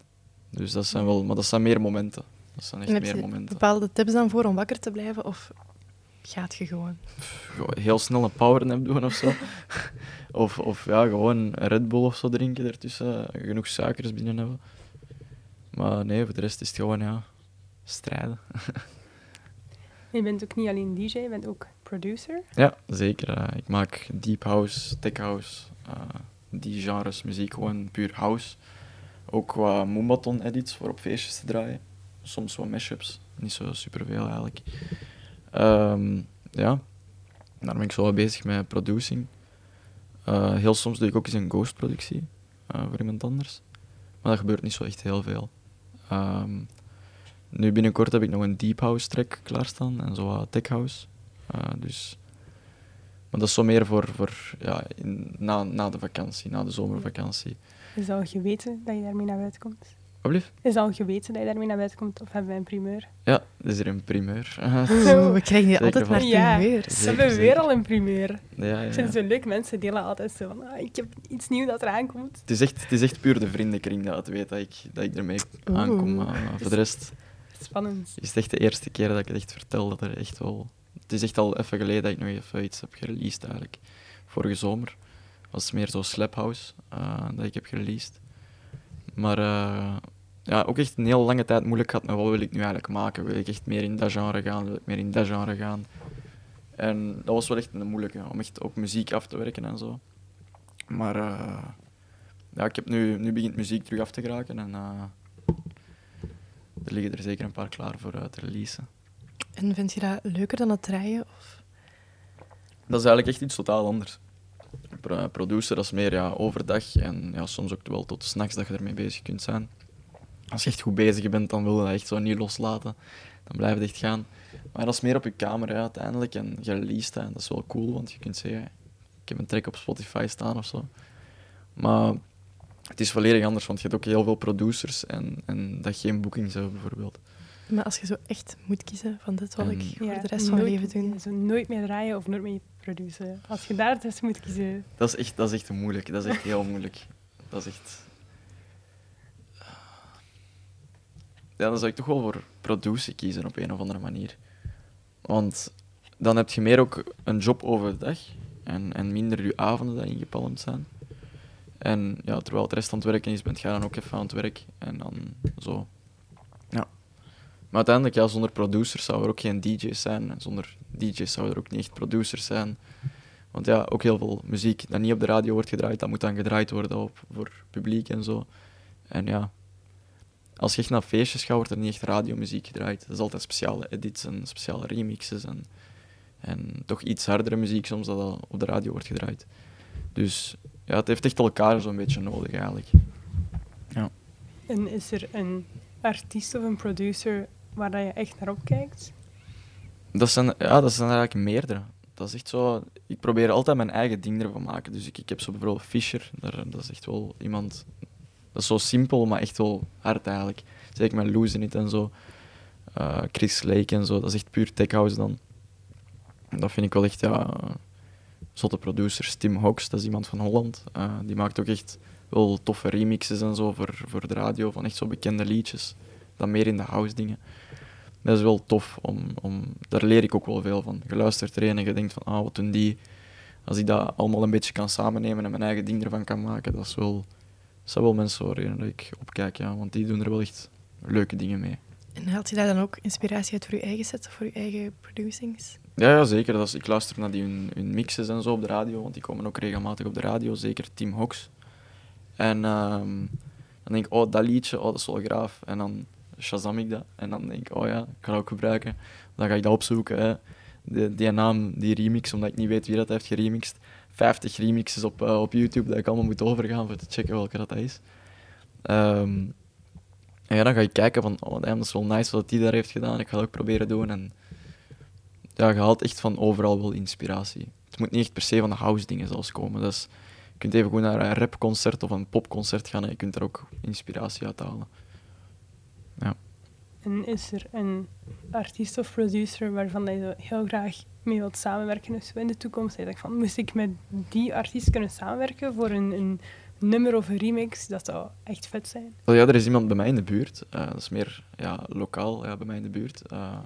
Dus dat zijn wel... Maar dat zijn meer momenten. Dat zijn echt meer momenten. bepaalde tips dan voor om wakker te blijven, of gaat je gewoon? Heel snel een powernap doen of zo. of, of ja, gewoon een Red Bull of zo drinken ertussen. Genoeg suikers binnen hebben. Maar nee, voor de rest is het gewoon, ja, strijden. Je bent ook niet alleen DJ, je bent ook producer. Ja, zeker. eh, ik maak deep house, tech house, eh, die genres muziek, gewoon puur house. Ook qua Moombaton edits voor op feestjes te draaien. Soms wat mashups, niet zo superveel eigenlijk. Ehm, ja, daar ben ik zo wel bezig met producing. Eh, heel soms doe ik ook eens een ghost-productie eh, voor iemand anders. Maar dat gebeurt niet zo echt heel veel. Ehm, nu binnenkort heb ik nog een deep house track klaarstaan en zo wat tech house. Eh, dus, maar dat is zo meer voor, voor ja, in, na, na de vakantie, na de zomervakantie. Het al geweten dat je daarmee naar buiten komt? Alblieft? Is het al geweten dat je daarmee naar buiten komt? Of hebben wij een primeur? Ja, is er een primeur. Oeh, we krijgen hier altijd maar Ja. primeurs. We Zeker, hebben weer al een primeur. ja, ja, Het zijn ja. zo leuk, mensen delen altijd zo van, ah, ik heb iets nieuws dat eraan komt. Het, is echt, het is echt puur de vriendenkring dat het weet dat ik, dat ik ermee aankom. Maar voor de rest Spannend. is het echt de eerste keer dat ik het echt vertel. Dat er echt wel... Het is echt al even geleden dat ik nog even iets heb gereleased eigenlijk. Vorige zomer was het meer zo Slap House eh, dat ik heb gereleased. Maar eh, ja, ook echt een heel lange tijd moeilijk gehad met wat wil ik nu eigenlijk maken. Wil ik echt meer in dat genre gaan? Wil ik meer in dat genre gaan? En dat was wel echt een moeilijke, om echt ook muziek af te werken en zo. Maar eh, ja, ik heb nu, nu begint muziek terug af te geraken en eh, er liggen er zeker een paar klaar voor uit te releasen. En vind je dat leuker dan het draaien? Of? Dat is eigenlijk echt iets totaal anders. Pro- producer, dat is meer ja, overdag en ja, soms ook wel tot s'nachts dat je ermee bezig kunt zijn. Als je echt goed bezig bent, dan wil je dat echt zo niet loslaten. Dan blijft het echt gaan. Maar dat is meer op je kamer uiteindelijk en je released dat dat is wel cool, want je kunt zeggen, ik heb een track op Spotify staan of zo. Maar het is volledig anders, want je hebt ook heel veel producers en, en dat geen boekings hebben, bijvoorbeeld. Maar als je zo echt moet kiezen van dit wil ik voor Ja, de rest van mijn leven doen. ja, Zo nooit meer draaien of nooit meer produceren. Als je daar tussen moet kiezen. Dat is echt, dat is echt moeilijk. Dat is echt heel moeilijk. Dat is echt... Ja, dan zou ik toch wel voor productie kiezen op een of andere manier. Want dan heb je meer ook een job overdag en, en minder je avonden die ingepalmd zijn. En ja, terwijl het rest aan het werken is, bent jij dan ook even aan het werk. En dan zo. Ja. Maar uiteindelijk, ja, zonder producers zou er ook geen DJ's zijn. En zonder DJ's zouden er ook niet echt producers zijn. Want ja, ook heel veel muziek dat niet op de radio wordt gedraaid, dat moet dan gedraaid worden op, voor publiek en zo. En ja, als je echt naar feestjes gaat, wordt er niet echt radiomuziek gedraaid. Dat is altijd speciale edits en speciale remixes en, en toch iets hardere muziek soms dat al op de radio wordt gedraaid. Dus ja, het heeft echt elkaar zo'n beetje nodig eigenlijk. En is er een artiest of een producer waar dat je echt naar opkijkt? Dat zijn, ja, dat zijn er eigenlijk meerdere. Dat is echt zo... Ik probeer altijd mijn eigen ding ervan maken. Dus ik, ik heb zo bijvoorbeeld Fisher. Daar, dat is echt wel iemand... Dat is zo simpel, maar echt wel hard eigenlijk. Zeker met Losing It en zo. Eh, Chris Lake en zo. Dat is echt puur tech house dan. Dat vind ik wel echt, ja... Zotte producers. Tim Hawks, dat is iemand van Holland. Eh, die maakt ook echt wel toffe remixes en zo voor, voor de radio. Van echt zo bekende liedjes. Dan meer in de house dingen dat is wel tof. Om, om, daar leer ik ook wel veel van. Je luistert erin en je denkt van, ah, wat doen die? Als ik dat allemaal een beetje kan samennemen en mijn eigen ding ervan kan maken, dat is wel, dat zijn wel mensen waar ik op kijk, ja. Want die doen er wel echt leuke dingen mee. En haalt je daar dan ook inspiratie uit voor je eigen sets of voor je eigen producings? Ja, ja zeker. Dat is, ik luister naar die hun, hun mixes en zo op de radio, want die komen ook regelmatig op de radio. Zeker Tim Hawks. En ehm, dan denk ik, oh, dat liedje, oh, dat is wel graaf. En dan shazam ik dat. En dan denk ik, oh ja, ik kan dat ook gebruiken. Dan ga ik dat opzoeken. Hè. Die, die naam, die remix, omdat ik niet weet wie dat heeft geremixed. 50 remixes op, eh, op YouTube dat ik allemaal moet overgaan voor te checken welke dat is. Ehm, en ja, dan ga ik kijken van, oh dat is wel nice wat hij daar heeft gedaan. Ik ga dat ook proberen doen. En ja, je haalt echt van overal wel inspiratie. Het moet niet echt per se van de house dingen zelfs komen. Dus je kunt even goed naar een rapconcert of een popconcert gaan en je kunt daar ook inspiratie uit halen. En is er een artiest of producer waarvan zo heel graag mee wilt samenwerken in de toekomst? Dat denkt van, moest ik met die artiest kunnen samenwerken voor een, een nummer of een remix? Dat zou echt vet zijn. Ja, er is iemand bij mij in de buurt. eh, dat is meer ja, lokaal ja, bij mij in de buurt. eh,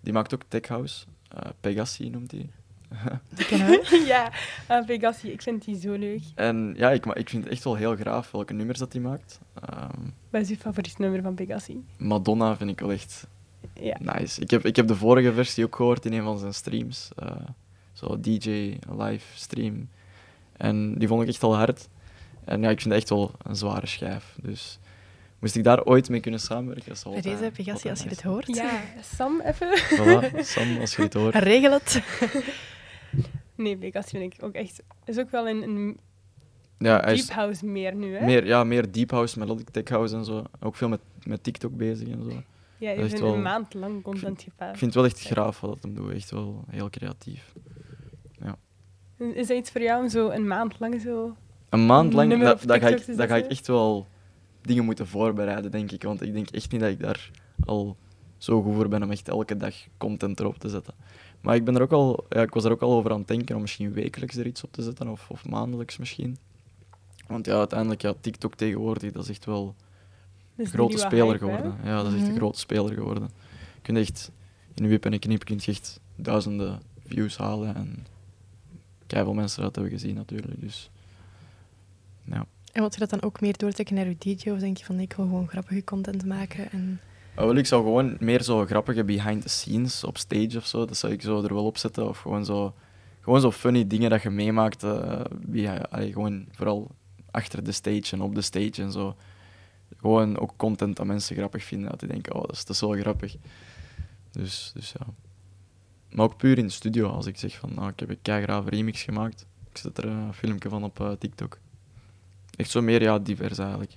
die maakt ook tech house. eh, Pegasi noemt hij. Ja, uh, Pegasi, ik vind die zo leuk. En ja, ik, ik vind het echt wel heel graaf welke nummers dat hij maakt. Ehm, Wat is je favoriet nummer van Pegasi? Madonna vind ik wel echt Ja. nice. Ik heb, ik heb de vorige versie ook gehoord in een van zijn streams. eh, zo DJ live stream. En die vond ik echt al hard. En ja, ik vind het echt wel een zware schijf. Dus moest ik daar ooit mee kunnen samenwerken, dat Bij altijd- deze Pegassi, altijd als je dit hoort. ja, Sam even. Voilà, Sam, als je het hoort. Regel het. Nee, Pegasi vind ik ook echt... Is ook wel een, een Ja, hij deep house meer nu, hè? meer, ja, meer deep house, melodic tech house en zo. Ook veel met, met TikTok bezig en zo. Ja, je wel- een maand lang content Ik geplaatst. vind het wel echt graaf wat hij doet. Echt wel heel creatief. Is dat iets voor jou om zo een maand lang zo... Een maand lang, dat, dat, ga ik, dat ga ik echt wel dingen moeten voorbereiden, denk ik. Want ik denk echt niet dat ik daar al zo goed voor ben om echt elke dag content erop te zetten. Maar ik, ben er ook al, ja, ik was er ook al over aan het denken om misschien wekelijks er iets op te zetten, of, of maandelijks misschien. Want ja, uiteindelijk, ja, TikTok tegenwoordig, dat is echt wel een grote speler hype, hè? geworden. Ja, dat is echt Mhm. een grote speler geworden. Je kunt echt, in een wip en een knip, kun je echt duizenden views halen. En veel mensen dat hebben gezien natuurlijk. Dus ja. En wilt je dat dan ook meer doortrekken naar je DJ? Of denk je van, ik wil gewoon grappige content maken? En... Ah, wel, ik zou gewoon meer zo grappige behind the scenes op stage of zo, dat zou ik zo er wel op zetten. Of gewoon zo, gewoon zo funny dingen dat je meemaakt. allee, gewoon vooral achter de stage en op de stage en zo. Gewoon ook content dat mensen grappig vinden. Dat die denken, oh, dat is, dat wel grappig. Dus, dus ja. Maar ook puur in de studio. Als ik zeg van, nou, ik heb een keigrave remix gemaakt. Ik zet er een filmpje van op eh, TikTok. Echt zo meer, ja, divers eigenlijk.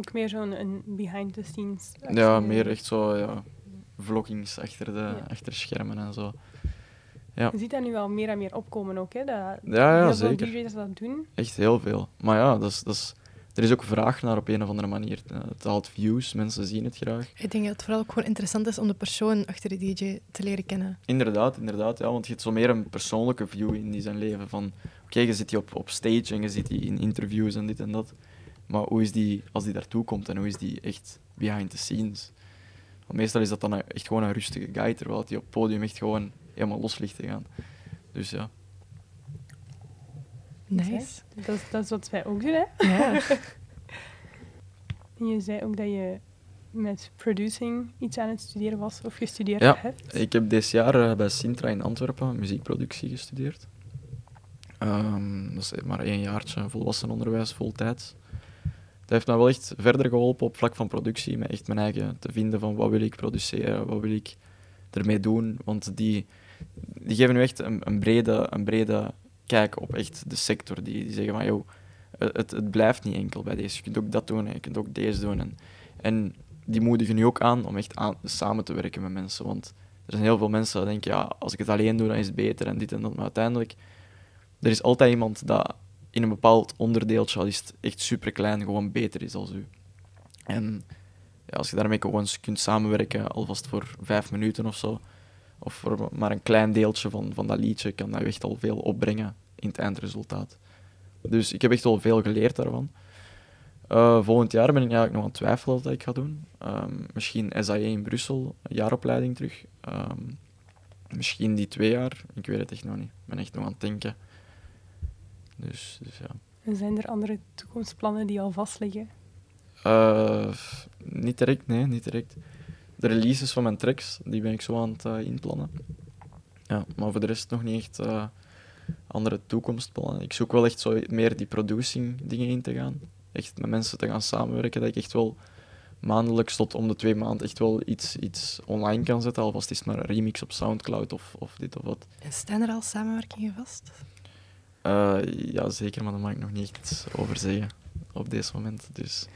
Ook meer zo'n een behind the scenes. Ja, meer echt zo, ja, vloggings achter de Ja. achter schermen en zo. Ja, Je ziet dat nu wel meer en meer opkomen ook, hè? Dat ja, ja heel zeker. veel DJ's dat doen. Echt heel veel. Maar ja, dat is, dat is er is ook vraag naar op een of andere manier. Het haalt views, mensen zien het graag. Ik denk dat het vooral ook gewoon interessant is om de persoon achter de DJ te leren kennen. Inderdaad, inderdaad. Ja, want je hebt zo meer een persoonlijke view in die zijn leven. Van, oké, je zit hier op, op stage en je zit hier in interviews en dit en dat. Maar hoe is die, als die daartoe komt en hoe is die echt behind the scenes? Want meestal is dat dan echt gewoon een rustige guy, terwijl hij op het podium echt gewoon helemaal los ligt te gaan. Dus ja. Nice. Dat, is- dat is wat wij ook doen, hè? Ja. En je zei ook dat je met producing iets aan het studeren was, of gestudeerd Ja, hebt. Ik heb dit jaar eh, bij Sintra in Antwerpen muziekproductie gestudeerd. Ehm, dat is maar één jaartje volwassen onderwijs, voltijds. Heeft me wel echt verder geholpen op vlak van productie, met echt mijn eigen te vinden van wat wil ik produceren, wat wil ik ermee doen. Want die, die geven nu echt een, brede, een brede kijk op echt de sector. Die, die zeggen van, joh, het, het- het blijft niet enkel bij deze. Je kunt ook dat doen en je kunt ook deze doen. En, en die moedigen nu ook aan om echt aan, samen te werken met mensen. Want er zijn heel veel mensen die denken, ja, als ik het alleen doe, dan is het beter en dit en dat. Maar uiteindelijk, er is altijd iemand dat in een bepaald onderdeeltje, al is het echt super klein, gewoon beter is als u. En ja, als je daarmee gewoon kunt samenwerken, alvast voor vijf minuten of zo, of voor maar een klein deeltje van, van dat liedje, kan dat echt al veel opbrengen in het eindresultaat. Dus ik heb echt wel veel geleerd daarvan. Eh, volgend jaar ben ik eigenlijk nog aan het twijfelen wat ik ga doen. Ehm, misschien SAE in Brussel, jaaropleiding terug. Ehm, misschien die twee jaar, ik weet het echt nog niet. Ik ben echt nog aan het denken. Dus, dus ja. En zijn er andere toekomstplannen die al vastliggen? Eh, niet direct, nee, niet direct. De releases van mijn tracks, die ben ik zo aan het eh, inplannen. Ja, maar voor de rest nog niet echt eh, andere toekomstplannen. Ik zoek wel echt zo meer die producing dingen in te gaan. Echt met mensen te gaan samenwerken, dat ik echt wel maandelijks tot om de twee maanden echt wel iets, iets online kan zetten. Alvast is het maar een remix op Soundcloud of, of dit of wat. En staan er al samenwerkingen vast? Eh, ja, zeker, maar daar mag ik nog niet over zeggen op deze moment. Dus.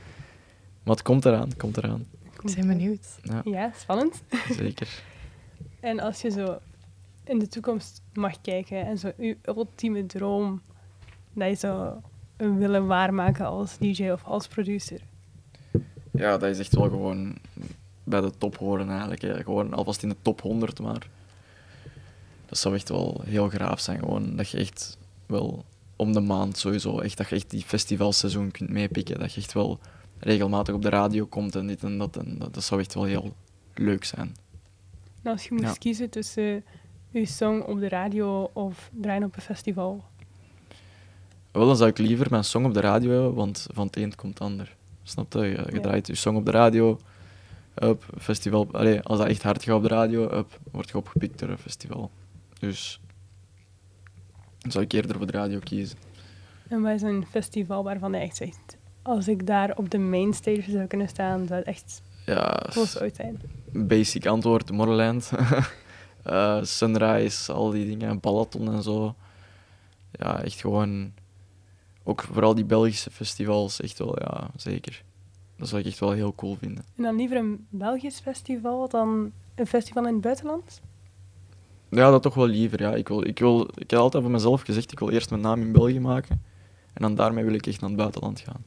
Maar het komt eraan, het komt eraan. Ik ben benieuwd. Ja, Ja, spannend. zeker. En als je zo in de toekomst mag kijken en zo je ultieme droom dat je zou willen waarmaken als DJ of als producer. Ja, dat is echt wel gewoon bij de top horen eigenlijk. Hè. Gewoon alvast in de top 100, maar dat zou echt wel heel graaf zijn. Gewoon dat je echt wel om de maand sowieso, echt, dat je echt die festivalseizoen kunt meepikken. Dat je echt wel regelmatig op de radio komt en dit en dat. En dat, dat zou echt wel heel leuk zijn. En als je moest Ja. kiezen tussen je song op de radio of draaien op een festival. Wel, dan zou ik liever mijn song op de radio hebben, want van het een komt het ander. Snap je? Je, je Ja. draait je song op de radio, up, festival. Allee, als dat echt hard gaat op de radio, up, word je opgepikt door een festival. Dus dan zou ik eerder voor de radio kiezen. En wat is een festival waarvan je echt zegt, als ik daar op de mainstage zou kunnen staan, zou het echt Ja, close uit zijn. basic antwoord, Tomorrowland. Eh, Sunrise, al die dingen, Balaton en zo. Ja, echt gewoon... Ook vooral die Belgische festivals, echt wel, ja, zeker. Dat zou ik echt wel heel cool vinden. En dan liever een Belgisch festival dan een festival in het buitenland? Ja, dat toch wel liever. Ja. Ik, wil, ik, wil, ik heb altijd voor mezelf gezegd, ik wil eerst mijn naam in België maken. En dan daarmee wil ik echt naar het buitenland gaan.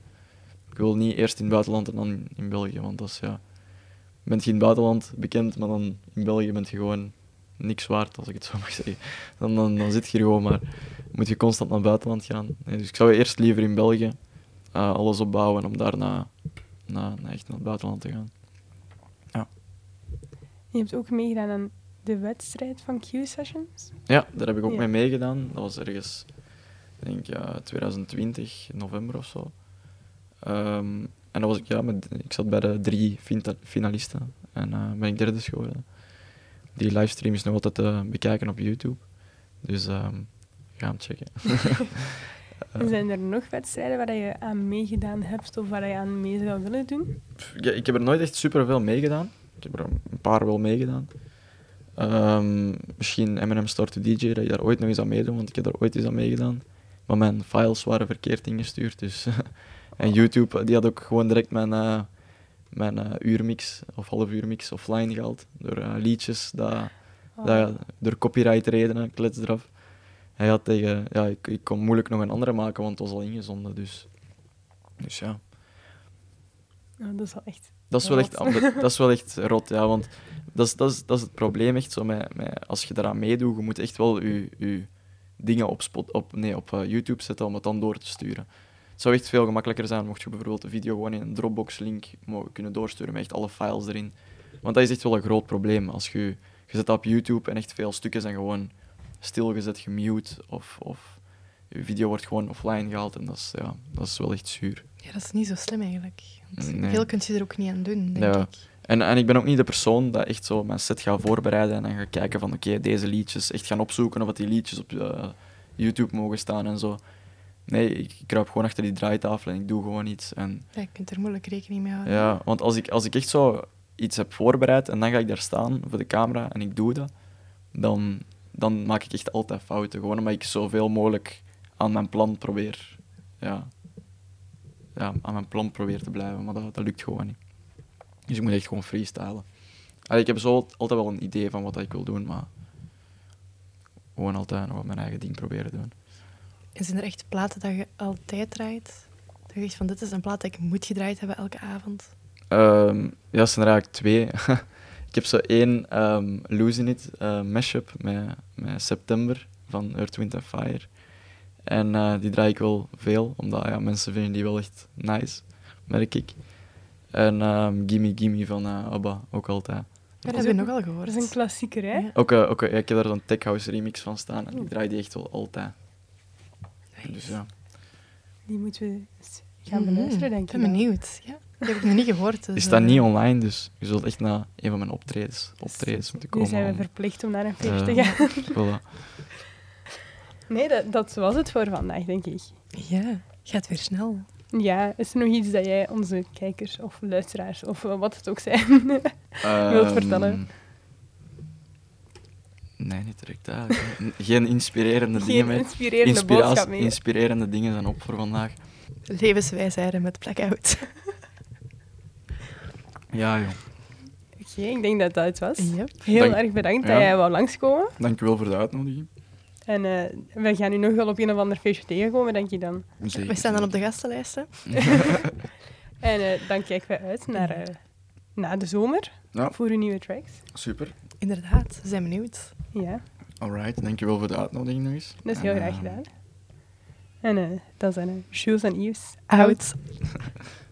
Ik wil niet eerst in het buitenland en dan in België, want is ja... Bent je in het buitenland bekend, maar dan in België bent je gewoon niks waard, als ik het zo mag zeggen. Dan, dan, zit je gewoon maar... Moet je constant naar het buitenland gaan. Dus ik zou eerst liever in België eh, alles opbouwen om daarna na, echt naar het buitenland te gaan. Je hebt ook meegedaan aan de wedstrijd van Q-Sessions. Ja, daar heb ik ook Ja. mee meegedaan. Dat was ergens, ik denk ja, 2020, november of zo. Ehm, en dat was ik, ja, met, ik zat bij de drie finalisten en eh, ben ik derde geworden. Die livestream is nog altijd te bekijken op YouTube. Dus ehm ga hem checken. En zijn er nog wedstrijden waar je aan meegedaan hebt of waar je aan mee zou willen doen? ik, ik heb er nooit echt superveel meegedaan. Ik heb er een paar wel meegedaan. Ehm, misschien Eminem Start to DJ, dat je daar ooit nog eens aan meedoen, want ik heb daar ooit eens aan meegedaan. Maar mijn files waren verkeerd ingestuurd. Dus en YouTube, die had ook gewoon direct mijn, eh, mijn eh, uurmix of half uurmix offline gehaald. Door eh, liedjes, dat, dat, door copyright redenen, klets eraf. Hij had tegen, ja, ik, ik kon moeilijk nog een andere maken, want het was al ingezonden. Dus Dus ja. Ja, dat is wel echt... Dat is wel echt, Rot. dat, is wel echt rot, ja. Want dat is, dat is, dat is het probleem echt zo met, met... Als je eraan meedoet, je moet echt wel je, je dingen op, spot, op, nee, op eh, YouTube zetten om het dan door te sturen. Het zou echt veel gemakkelijker zijn mocht je bijvoorbeeld de video gewoon in een Dropbox-link mogen kunnen doorsturen met echt alle files erin. Want dat is echt wel een groot probleem. Als je, je zet op YouTube en echt veel stukken zijn gewoon stilgezet, gemute of, of je video wordt gewoon offline gehaald en dat is, ja, dat is wel echt zuur. Ja, dat is niet zo slim eigenlijk. Nee. Veel kun je er ook niet aan doen, denk Ja. ik. En, en ik ben ook niet de persoon dat echt zo mijn set gaat voorbereiden en dan gaat kijken van oké, deze liedjes, echt gaan opzoeken of dat die liedjes op eh, YouTube mogen staan en zo. Nee, ik, ik kruip gewoon achter die draaitafel en ik doe gewoon iets. En, Ja, je kunt er moeilijk rekening mee houden. ja, want als ik, als ik echt zo iets heb voorbereid en dan ga ik daar staan voor de camera en ik doe dat, dan, dan maak ik echt altijd fouten. Gewoon omdat ik zoveel mogelijk aan mijn plan probeer, ja, ja, aan mijn plan probeer te blijven, maar dat, dat lukt gewoon niet. Dus ik moet echt gewoon freestylen. Allee, ik heb zo altijd wel een idee van wat ik wil doen, maar gewoon altijd nog mijn eigen ding proberen doen. En zijn er echt platen dat je altijd draait? Dat je zegt van, dit is een plaat dat ik moet gedraaid hebben elke avond? Ehm, ja, dat zijn er eigenlijk twee. ik heb zo één ehm Losing It eh, mashup met, met September van Earth, Wind Fire. En eh, die draai ik wel veel, omdat ja, mensen vinden die wel echt nice, merk ik. En ehm Gimme Gimme van eh, ABBA, ook altijd. Ja, dat heb je ook- nogal gehoord. Dat is een klassieker, hè? Ja. Ook, eh, ook ik heb daar zo'n tech house remix van staan en ik draai die echt wel altijd. Dus ja. Die moeten we eens gaan Mhm. beluisteren, denk Ik ik. ben benieuwd. Ja. Die heb ik nog niet gehoord. Dus, Die staat niet online, dus je zult echt naar een van mijn optredens, optredens moeten Nu komen. zijn we om- verplicht om naar een feest te gaan. voilà. Nee, dat, dat was het voor vandaag, denk ik. Ja, gaat weer snel. Ja, is er nog iets dat jij onze kijkers of luisteraars of wat het ook zijn wilt vertellen? Ehm, Nee, niet direct eigenlijk. Geen inspirerende dingen Geen mee. inspirerende boodschap meer. Inspirerende dingen zijn op voor vandaag. Levenswijsheden met blackout. Ja, joh. Oké, ik denk dat dat het was. Yep. Heel Dank- erg bedankt Ja. dat jij wou langskomen. Dankjewel voor de uitnodiging. En eh, we gaan u nog wel op een of ander feestje tegenkomen, denk je dan. Zeker. We staan dan op de gastenlijsten. En eh, dan kijken we uit naar eh, na de zomer Ja, voor uw nieuwe tracks. super. Inderdaad, we zijn benieuwd. Ja, Alright, dankjewel voor de uitnodiging nog eens. dat is heel En, graag gedaan. En eh, dat zijn uh, Jules en Yves. Out. Out.